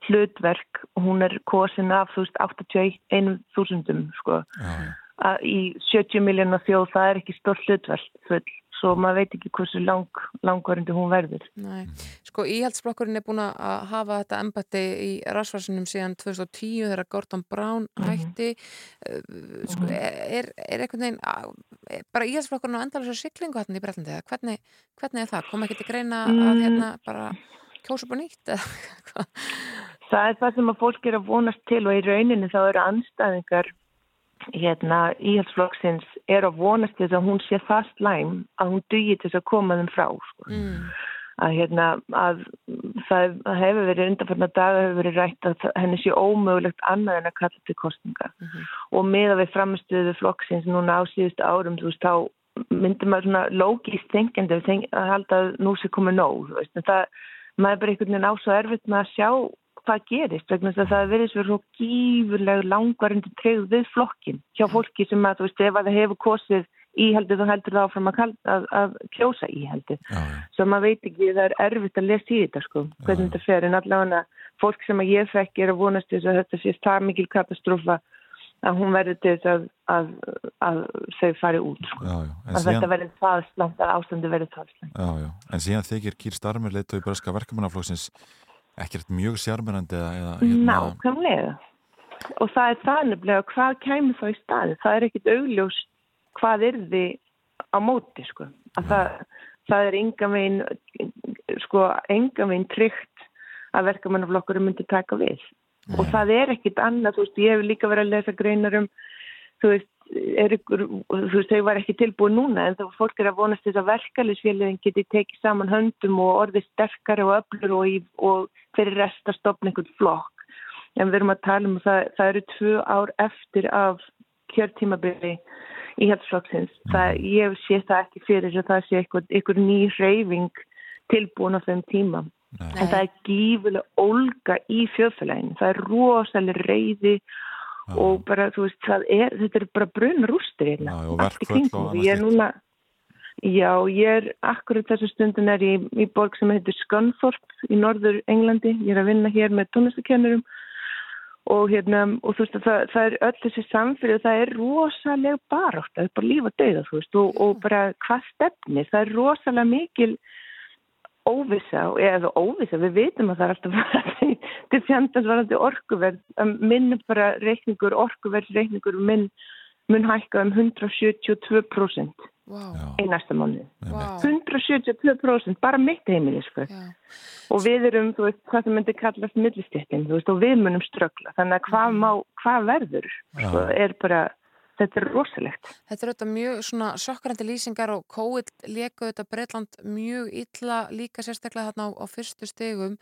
hlutverk og hún er kosin af, þú veist, 81 þúsundum, sko. Já, já. Að í 70 miljónar þjóð, það er ekki stórt hlutverk, full. Svo maður veit ekki hversu lang, langvarandi hún verður. Nei, sko íhaldsflokkurinn er búin að hafa þetta embætti í rasvarsinum síðan 2010 þegar Gordon Brown hætti uh, sko, er, er einhvern veginn er bara íhaldsflokkurinn á endalega siglingu hann í Bretlandi eða hvernig, hvernig er það? Kom ekki til greina að Mm. hérna bara kjósa á nýtt eða hvað? Það er það sem að fólk er að vonast til og í rauninni þá eru anstæðingar hérna íhaldsflokksins er að vonast til þess að hún sé það slæm að hún dugi til þess að koma þeim frá sko. Mm. að hérna að það hefur verið undanfarnar daga hefur verið rætt að henni sé ómögulegt annað en að kalla til kostninga og meða við framistuðu flokksins núna á síðustu árum þú veist þá myndir maður svona lógist þengjandi að halda að nú sé komið nóg þú veist, en það, maður bara einhvern veginn á svo erfitt með að sjá hvað gerist vegna þess að það verið svo svo gífurleg langvarandi treyð við flokkin hjá fólki sem að þú veist ef að það hefur kosið íhaldið þá heldur það áfram að, að, að kjósa íhaldið. Svo maður veit ekki, það er erfitt að lesa í þetta sko, hvernig þetta fer. En allavega fólk sem að ég þekki er að vonast þess að þetta sé það mikil katastrófa að hún verður til þess að, að, að þau fari út sko. Já, já. Að síðan- þetta verður það slangt, að ástandi verður já, en síðan þykir Kýr Starmer leitt og í breska verkamannaflokksins ekkert mjög eða hérna, Nákvæmlega. Og það er það nefnilega hvað kæmi þá í staði. Það er ekkit augljós hvað er þið á móti, sko. Að það, það er enga veginn, sko, enga veginn tryggt að verkamannaflokkurum myndi taka við. Og það er ekkit annað, þú veist, ég hef líka verið að lesa greinar um, þú veist, er ykkur, þú veist, þau var ekki tilbúið núna en þá fólk er að vonast þess að verkalisfélagin geti tekið saman höndum og orðið sterkari og öflur og, og fyrir rest að stopna einhvern flokk. En við erum að tala um að það, það eru tvö ár eftir af kjörtímabili í heldsflokksins. Það, ég sé það ekki fyrir að það sé eitthvað ný reyfing tilbúin á þeim tíma. En það er gífulega ólga í þjóðfélaginu. Það er rosalega reyði og bara, þú veist, er, þetta er bara brunn rústir hérna. Allt í kringum. Ég er núna, já, ég er akkurat þessu stundin er ég í borg sem heitir Scunthorpe í norður Englandi. Ég er að vinna hér með tónlistakennurum og hérna, og þú veist að það, það er öll þessi samfélagi og það er rosalega barátt, það er bara líf og dauða, þú veist, og, og bara hvað stefnir, það er rosalega mikil óvisa, eða óvisa, við veitum að það er alltaf til, til fjandans varandi orkuverð, um, minn bara reikningur, orkuverðsreikningur minn mun hækka um 172% wow. í næsta mánu. Wow. 172% bara mitt heimili, sko. Og við erum, þú veist, hvað sem myndi kallast millistéttin, þú veist, og við munum ströggla. Þannig að hvað, má, hvað verður, sko, Já. er bara, þetta er rosalegt. Þetta er auðvitað mjög svona sjokkrandi lýsingar og COVID leka auðvitað Breitland mjög illa líka sérstaklega þarna á, á fyrstu stegum.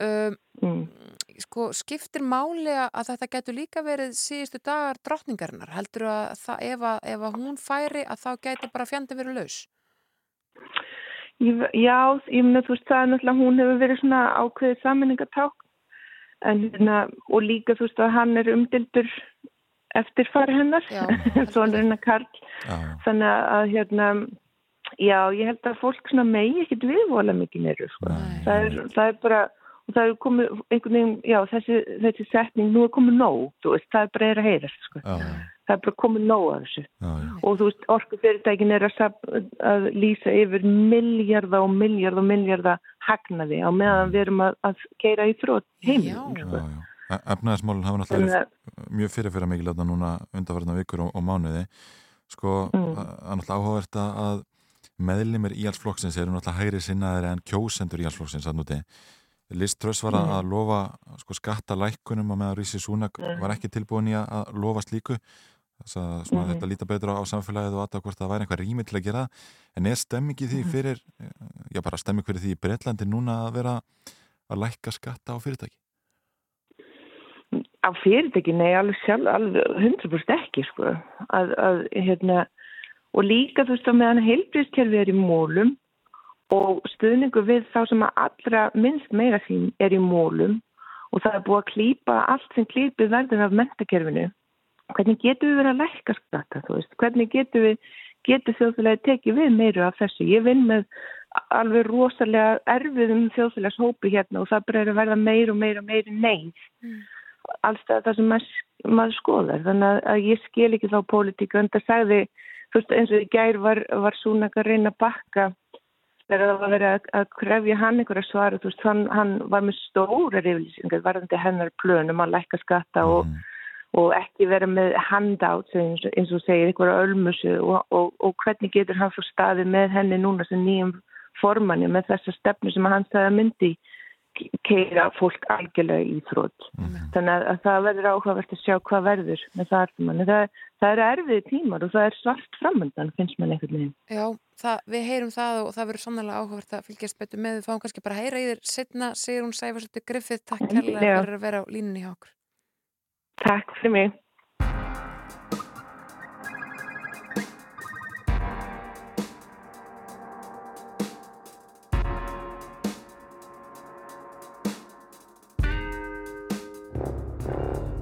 Um, Mm. sko, skiptir máli að þetta getur líka verið síðustu dagar drottningarinnar? Heldur að það, ef, að, ef að hún færi að þá getur bara fjandi verið laus? Ég, já, ég meina, þú veist, það er náttúrulega, hún hefur verið svona ákveðið saminningaták en hérna, og líka, þú veist, að hann er umdildur eftir fari hennar, svona hennar Karl. Þannig að, hérna, já, ég held að fólk svona megi ekkit viðvola mikið neyru, sko. Það er, það er bara, það er komið einhvern veginn, já, þessi, þessi setning, nú er komið nóg, veist, það er bara er að heyrast, sko. Já, já, Það er bara komið nóg af þessu. já, já. Og þú veist, orkufyrirtækin er að, að lýsa yfir milljarða og milljarða og milljarða hagnaði á meðan við erum að, að keira í þrótt heiminn, sko. já, já. E- Efnaðismálin hafa náttúrulega mjög fyrirfyrir mikilvægt núna undarverðna vikur og, og mánuði sko, Mm. er náttúrulega áhugavert að meðlimir íhalsflokksins eru náttúrulega hægri sinnaðir en kjósendur íhalsflokksins að núti List Tröss var að Mm. að lofa sko, skattalækkunum og meðan Rísi Súnak Mm. var ekki tilbúin í að- að lofa slíku þess að Mhm. þetta líta betur á, á samfélagið og að hvort það væri einhver rými til að gera en er stemmingi því Mhm. fyrir já bara stemming fyrir því í Breitlandi núna að vera að lækka skatta á fyrirtæki á fyrirtæki, nei, alveg sjálf, alveg 100% ekki, sko, að, að, hérna, og líka, þú veist, á meðan heilbríðskerfi er í mólum og stuðningu við þá sem að allra minnst meira sín er í mólum og það er búið að klýpa allt sem klýpið verður af mentakerfinu. Hvernig getur við verið að lækka skatta, þú veist, hvernig getur við, getur þjóðfélagi tekið við meiru af þessu? Ég vinn með alveg rosalega erfiðum þjóðfélagshópi hérna og það er að verða meir og meir og meiri neyð allstað það sem maður, maður skoðar. Þannig að, ég skil ekki þá pólitíku en það sagði, þú veist eins og í gær var, var Súnak að reyna að bakka þegar það var verið að, að krefja hann einhverja svara, þú veist hann, hann var með stóra reyflýsingar varðandi hennar plönum að lækka skatta og, og ekki vera með handouts eins, og- eins og segir einhverja ölmusu og, og, og hvernig getur hann svo staðið með henni núna sem nýjum formanni með þessa stefnu sem hann sagði að myndi keira fólk algjörlega í þrótt. Þannig að, að það verður áhugavert að sjá hvað verður með það artumann. Það, það eru erfiði tímar og það er svart framöndan, finnst mann einhvern veginn. Já, það, við heyrum það og það verður sannlega áhugavert að fylgjast betur með. Við fáum kannski bara að heyra í þér setna, segir hún Sæfarsötu Griffith, takk kærlega fyrir að vera á línunni hjá okkur. Takk fyrir mig.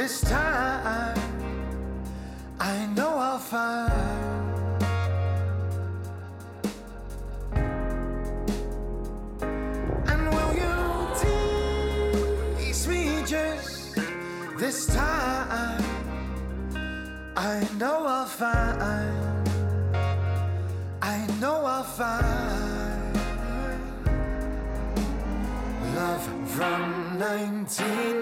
this time? I know I'll find. And will you tease me just this time? I know I'll find. I know I'll find love from 99.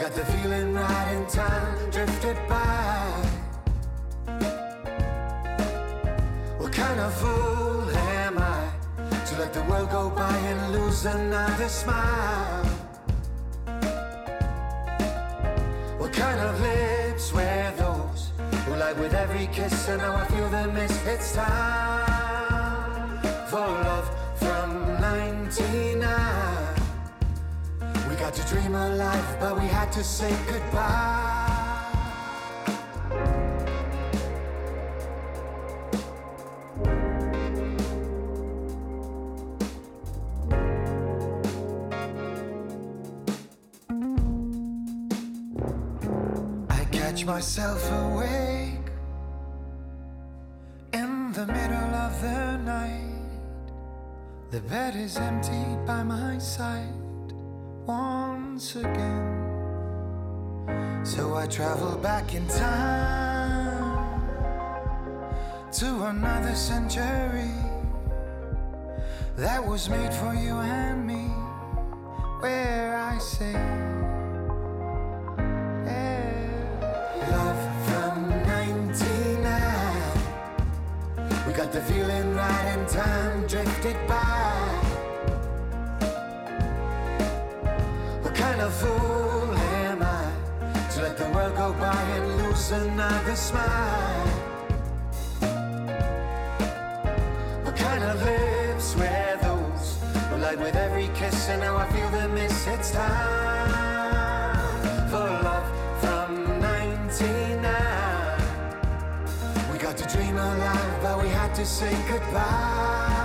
Got the feeling right in time, drifted by. What kind of fool am I to let the world go by and lose another smile? What kind of lips were those who lie with every kiss and now I feel the miss? It's time for love from 99. Got to dream a life, but we had to say goodbye. I catch myself awake in the middle of the night. The bed is empty by my side once again. So I travel back in time to another century that was made for you and me, where I say, Love from 99. We got the feeling right and time drifted by. go by and lose another smile. What kind of lips were those? Well, lied with every kiss, and now I feel the miss. It's time for love from 99. We got to dream alive, but we had to say goodbye.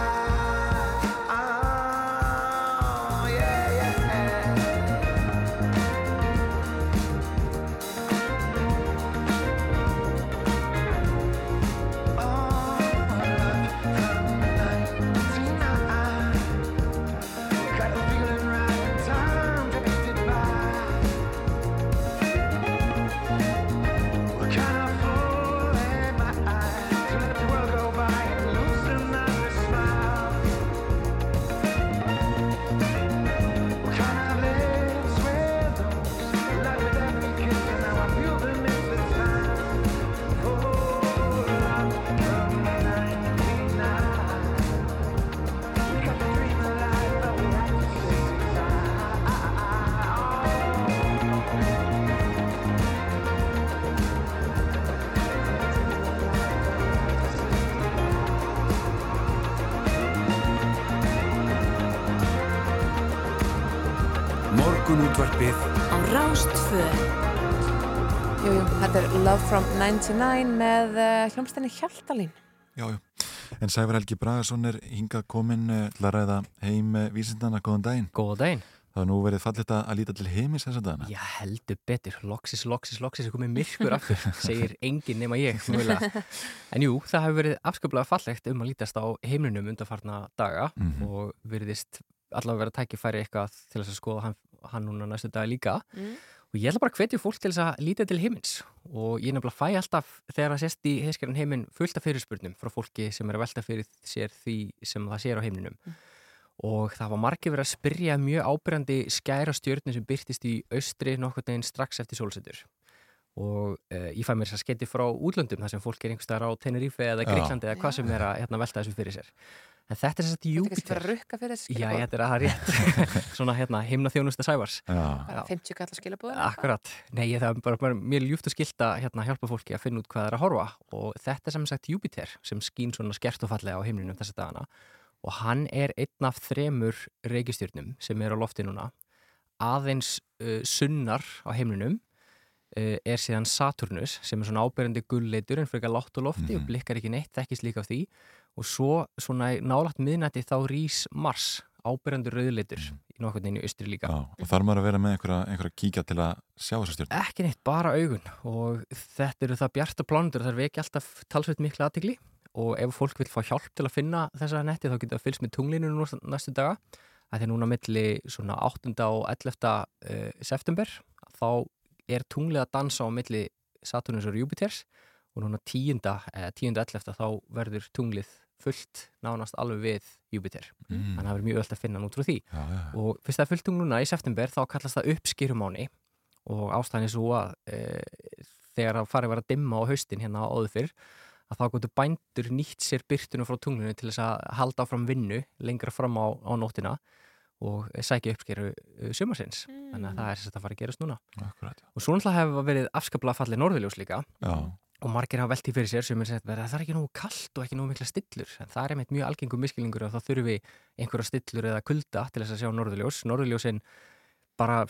Rástfö Jú, jú, þetta er Love from 99 með uh, hljómsdæni Hjaltalín. Já, já. En Sævar Helgi Bragason er hingað kominn uh, til að ræða heim uh, vísindana. Góðan daginn. Góðan daginn. Það er nú verið fallit að að líta til heimis þess að dana. Já, heldur betur. Loksis, loksis, loksis er komið myrkur aftur, segir enginn nema ég. En jú, það hefur verið afskaplega fallegt um að lítast á heimlinum undarfarna daga Mhm. og veriðist allavega verið að tækifæri eitthvað til þess að skoða hann, núna næstu dag líka. Mm. Og ég ætla bara að hvetja fólk til þess að líta til heimins og ég nefnilega fæ alltaf þegar það sést í heiskjörn heiminn fullt af fyrirspurnum frá fólki sem er að velta fyrir sér því sem það sér á heiminum. Og það var margir verið að spyrja mjög ábyrjandi skæra stjörnum sem byrtist í austri nokkur deginn strax eftir sólsetur. Og uh, ég fæ mér þess að sketi frá útlöndum þar sem fólk er einhverstaðar á Tenerife eða. Greiklandi eða hvað sem er að hérna, velta þessu fyrir sér. En þetta er þess að Þetta er kannski Júpiter. bara að rukka fyrir þessi Já, skilabóð. þetta er að það rétt. Svona hérna, himna þjónusta sævars. Já. Bara 50 kallar skilabóð. Akkurat, nei ég það er bara, bara mér er ljúft að skilta hérna hjálpa fólki að finna út hvað það er að horfa og þetta er sem sagt Júpiter sem skín svona skert og fallega á himninum þessa dagana og hann er einn af þremur reikistjörnum sem er á lofti núna aðeins uh, sunnar á himninum uh, er síðan Saturnus sem er svona áberandi gullleitur en frekar látt á lofti og blikkar ekki neitt, þekkist líka af því og svo svona nálagt miðnætti þá rís Mars áberandi rauðleitur í veginn í austri líka Já, og þarf maður að vera með einhverja, einhverja kíkja til að sjá þessa stjórn. Ekki neitt, bara augun og þetta eru það bjarta plánundur þar veki alltaf talsveit mikla aðtigli og ef fólk vil fá hjálp til að finna þessa netti þá getur það fylgst með tunglinu næstu daga að því að núna milli svona 8. og 11. Uh, september þá er tunglið að dansa á milli Saturnus og Júpiters og núna 10. Eh, 10. 11. þá verður tunglið fullt nánast alveg við Júpiter Mm. þannig að það verður mjög öll að finna frá því Já, já. og fyrst það er fullt tungl núna í september þá kallast það uppskýrumáni og ástæðan er svo að e, þegar það farið var að dimma á haustin hérna áður fyrr að þá gotur bændur nýtt sér byrtunum frá tunglunum til þess að halda áfram vinnu lengra fram á, á nóttina og sækja uppskeru uh, sumarsins þannig að það er þess að fara að gerast núna Akkurat, já. og svo náttúrulega hefur verið afskaplega fallið norðurljós líka Já. Og margir hafa veltið fyrir sér sem er að það er ekki nógu kallt og ekki nógu mikla stillur. En það er einmitt mjög algengum miskilningur að þá þurfi einhverja stillur eða kulda til þess að sjá norðurljós. Norðurljósin bara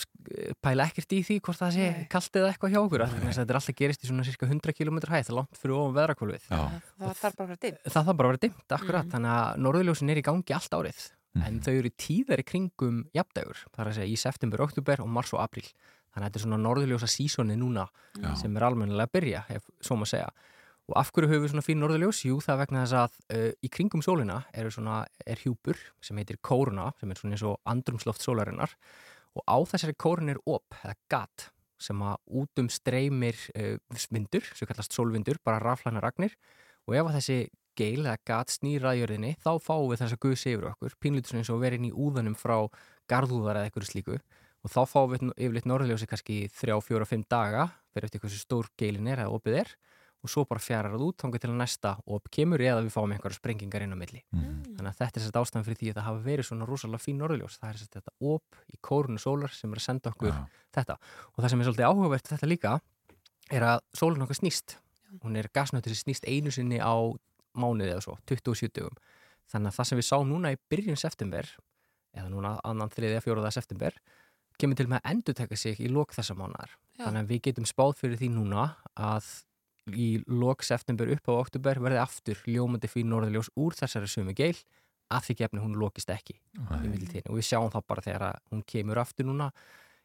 pæla ekkert í því hvort það sé kallt eða eitthvað hjá okkur af því að þetta er alltaf gerist í svona cirka 100 km hæð það er langt fyrir ofan veðrakólfið Já. Það þarf bara að vera dimm. það þarf bara að vera dimmt, akkurat. Mhm. þannig að norðurljósin er í gangi allt árið. En þau eru tíðari kringum jafndægur, það er að segja í september, oktober og mars og april þannig að þetta er svona norðurljósa sísoni núna Já. sem er almennilega að byrja, ef svo maður segja og af hverju höfum við svona fín norðurljós? Jú, það vegna þess að uh, í kringum sólina er, svona, er hjúpur sem heitir kóruna sem er svona eins og andrumsloft sólarinnar og á þessari kórun er op eða gat sem að út um streymir uh, vindur, sem kallast sólvindur, bara raflæna ragnir og ef að þessi geil eða gat snýra að jörðinni þá fáum við þess að guðs yfir okkur pínlítur og verið inn í úðanum frá garðúðar eða eitthvað slíku og þá fáum við yfirleitt norðurljósi kannski þrjá, fjóra, fimm daga fyrir eftir hversu stór geilin er eða opið er. Og svo bara fjarar það út þangað til að næsta op kemur eða við fáum einhverja sprengingar inn á milli. Þannig að þetta er sérst ástæðan fyrir því að það hafa verið svona rosalega fín norðurljós. Það er sérst þetta op í kórunu sólar sem er að senda okkur Já. þetta. Og það sem er svolítið áhugavert þetta líka er að sólun okkar snýst. Hún er gasnöttur sem snýst einu sinni á mánuði eða svo, 27 dögum. Þannig að það sem við sáum núna í byrjun september eða núna annan 3. 4. september kemur til með að endur taka sig í lok þessa mánar. Já. Þannig að við getum spáð fyrir því núna að í lok september upp á oktober verði aftur ljómandi fyrir norðurljós úr þessari sömu geil að því gefni hún lokist ekki og við sjáum þá bara þegar að hún kemur aftur núna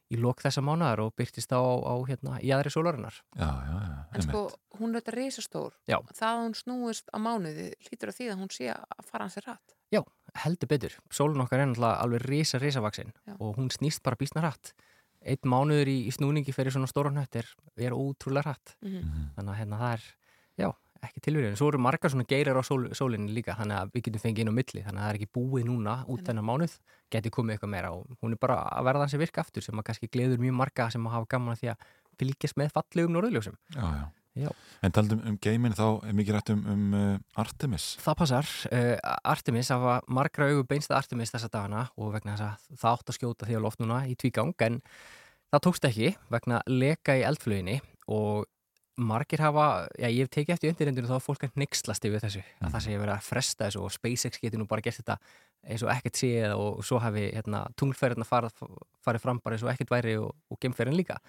í lok þessa mánar og byrtist á, á hérna, í aðri sólarinnar. Já, já, já. En sko, hún er þetta reysastór. Já. Það að hún snúist á mánuði hlýtur að því að hún sé að fara hans er rætt. Já, heldur betur. Sólun okkar er náttúrulega alveg risa, risa vaksin Já. og hún snýst bara býstna hratt. Einn mánuður í, í snúningi fyrir svona stóran hött er, er ótrúlega hratt. Mhm. Þannig að hérna það er, já, ekki tilvíðin. Svo eru margar svona geirar á sól, sólinni líka, þannig að við getum fengið inn á milli. Þannig að það er ekki búið núna út þennan mánuð, geti komið eitthvað meira og hún er bara að verða hans að virka aftur sem að kannski gleður mjög marga sem að hafa gaman að því að fylgjast með fallegum norðurljósum. Já, já. Já. En taldum um geimin þá er mikið rætt um, um uh, Artemis. Það passar. Uh, Artemis, það var margra augu beinst að Artemis þessa dagana og vegna þess að það átt að skjóta því á loft núna í tvígang en það tókst ekki vegna leka í eldflöginni og margir hafa, já ég hef tekið eftir undirrendinu þá að fólk er nexlast yfir þessu að það sé verið að fresta þessu og SpaceX getur nú bara gert þetta eins og ekkert séð og svo hafi hérna, tunglferðina farið fram bara eins og ekkert væri og, og gemferðin líka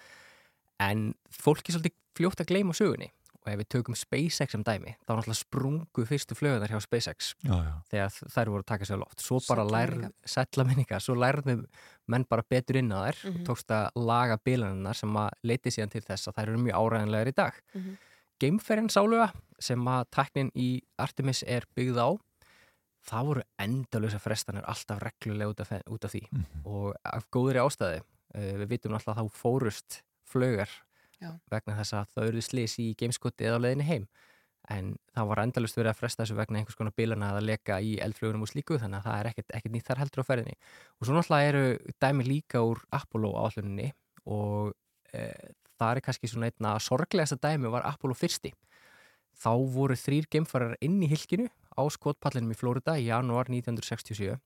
en fólk er svolítið fljótt að gleyma sögunni. Og ef við tökum SpaceX sem dæmi þá náttúrulega sprungu fyrstu flögunar hjá SpaceX Já, já. þegar þær voru að taka sér á loft. Svo bara lærð, sætla minninga svo lærðum menn bara betur inn á þær. Mhm. og tókst að laga bilanirnar sem að leiti síðan til þess að þær eru mjög áræðanlegar í dag. Mhm. Geimferinn sáluga sem að tæknin í Artemis er byggð á það voru endalösa frestanir alltaf reglulega út af, út af því. Og af góðri ástæði uh, við vitum alltaf að þá fórust flögar Já. vegna þess að það auðvitað slis í gameskoti eða á leiðinni heim. En það var endalust verið að fresta þessu vegna einhvers konar bilana að leka í eldflugunum og slíku þannig að það er ekkert, ekkert nýtt þar heldur á ferðinni. Og svo náttúrulega eru dæmi líka úr Apollo áalluninni og e, það er kannski svona einna sorglegasta dæmi var Apollo fyrsti. Þá voru þrýr geimfarar inn í hilkinu á skotpallinum í Florida í janúar 1967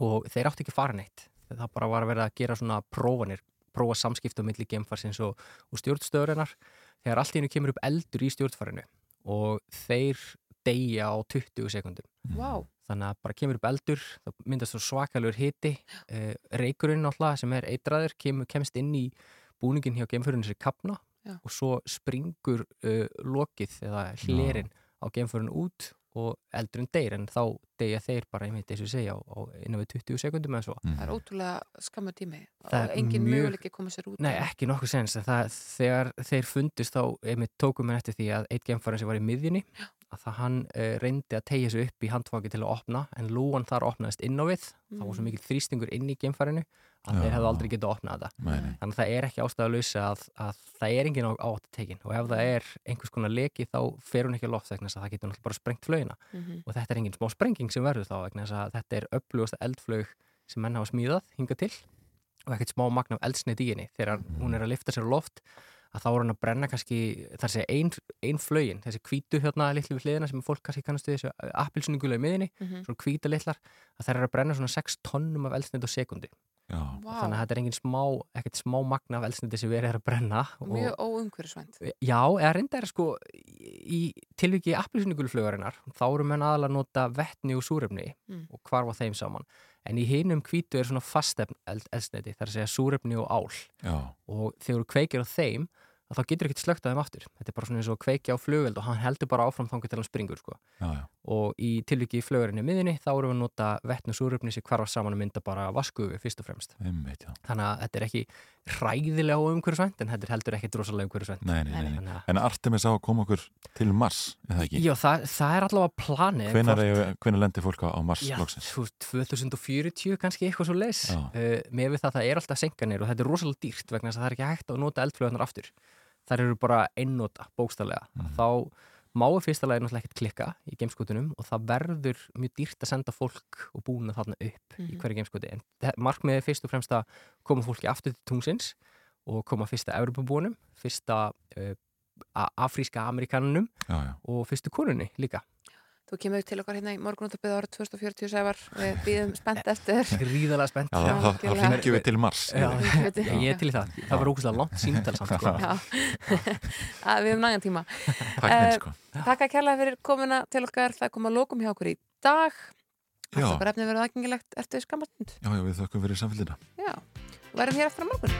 og þeir áttu ekki að fara neitt. Það bara var að vera að gera svona prófanir prófa samskipta á milli geimfarsins og, og stjórnstöðurinnar þegar allt í hennu kemur upp eldur í stjórnfarinu og þeir deyja á 20 sekundum. Vá. þannig að bara kemur upp eldur það myndast svo svakalur hiti. Uh, reykurinn alltaf sem er eitraður kemur, kemst inn í búningin hjá geimförunni sér kapna Já. og svo springur uh, lokið eða hlerin á geimförunni út og eldurinn deyr en þá deyja þeir bara einmitt eins og ég segja á, á innan við 20 sekundum eða svo Það er ótrúlega skamma tími og engin mjög- möguleiki að koma sér út. Nei, ekki nokkuð sens. en Það, þegar þeir fundust þá einmitt tókum við eftir því að eitt gemfarinn sem var í miðjunni að það hann uh, reyndi að tegja sig upp í handfaki til að opna en lúan þar opnaðist inn á við það var svo Mm. mikil þrýstingur inn í gemfarinu að þeir Já. hefðu aldrei getað að opna þetta Nei, nei. þannig að það er ekki ástæða að lausa að, að það er engin á átt tekin og ef það er einhvers konar leki þá fer hún ekki að loft vegna þess að það getur náttúrulega bara sprengt flögina Mhm. og þetta er engin smá sprenging sem verður þá vegna þess að þetta er upplugast eldflög sem menn hafa smíðað hingað til og ekkert smá magn af eldsneit í henni þegar hún er að lifta sér á loft að þá er hann að brenna kannski þar sé ein, ein flögin, þessi hvítu hérna litlu við hliðina sem fólk kannski kannast við þessu appilsuningula í miðinni, Mhm. svona hvíta litlar að þær eru að brenna svona 6 tonnum af eldsneit á sekundi. Þannig að þetta er engin smá, ekkert smá magn af eldsneiti sem verið er að brenna Mjög óumhverfisvænt. Já, eða reynda er sko í tilviki appilsuningulflugarinnar þá eru menn aðalega að nota vettni og súrefni Mm. og hvarfa þeim saman en í hinum hvítu er svona fastefn eld, eldsneiti, það er að segja súrefni og ál Já. og þegar þú kveikir á þeim að þá getur ekkert slögt á þeim aftur þetta er bara svona eins og að kveikja á flugeld og hann heldur bara áfram þangur til hann springur sko. Já, já. og í tilviki í flugarinni miðinni þá erum við að nota súrefni sem hvarfa saman að mynda bara vaskuðu fyrst og fremst Einmitt, já. þannig að þetta er ekki hræðilega umhverfisvænt en þetta er heldur ekki drosalega að- En Artemis á að koma okkur til Mars, eða ekki? Já, það, það er allavega planið hvenær lendir fólk á, á Mars Já, loksins? þú veist, 2040 kannski eitthvað svo leis uh, með við það það er alltaf senkanir og þetta er rosalega dýrt vegna þess að það er ekki hægt að nota eldflöðunar aftur þær eru bara einnota bókstallega Mhm. þá má við fyrsta lagi náttúrulega ekkert klikka í gameskutunum og það verður mjög dýrt að senda fólk og búna þarna upp í Mhm. hverju gameskuti en markmiðið er fyrst og fremst að koma fólki aftur til tungsins og koma fyrsta Evropabúnum, fyrsta uh, afríska amerikanunum Já, já. og fyrstu konunni líka Þú kemur til okkar hérna í morgunúttabið árið 2040 sævar, við býðum spennt eftir. gríðalega spennt Já, þá- hringjum við til Mars. Já, já, ég er til í það það var ógustlega langt símtal samt sko. Já, að við hefum nægan tíma. Tæknin, Eh, sko. Takk að kærlega fyrir komuna til okkar, það kom að lókum hjá okkur í dag. Já. Alltaf bara efni verið aðgengilegt eftir skamastund. Já, já, við þökkum fyrir samfélgina. Já, og verðum hér eftir á morgun.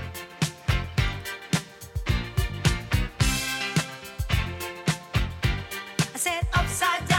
Upside down,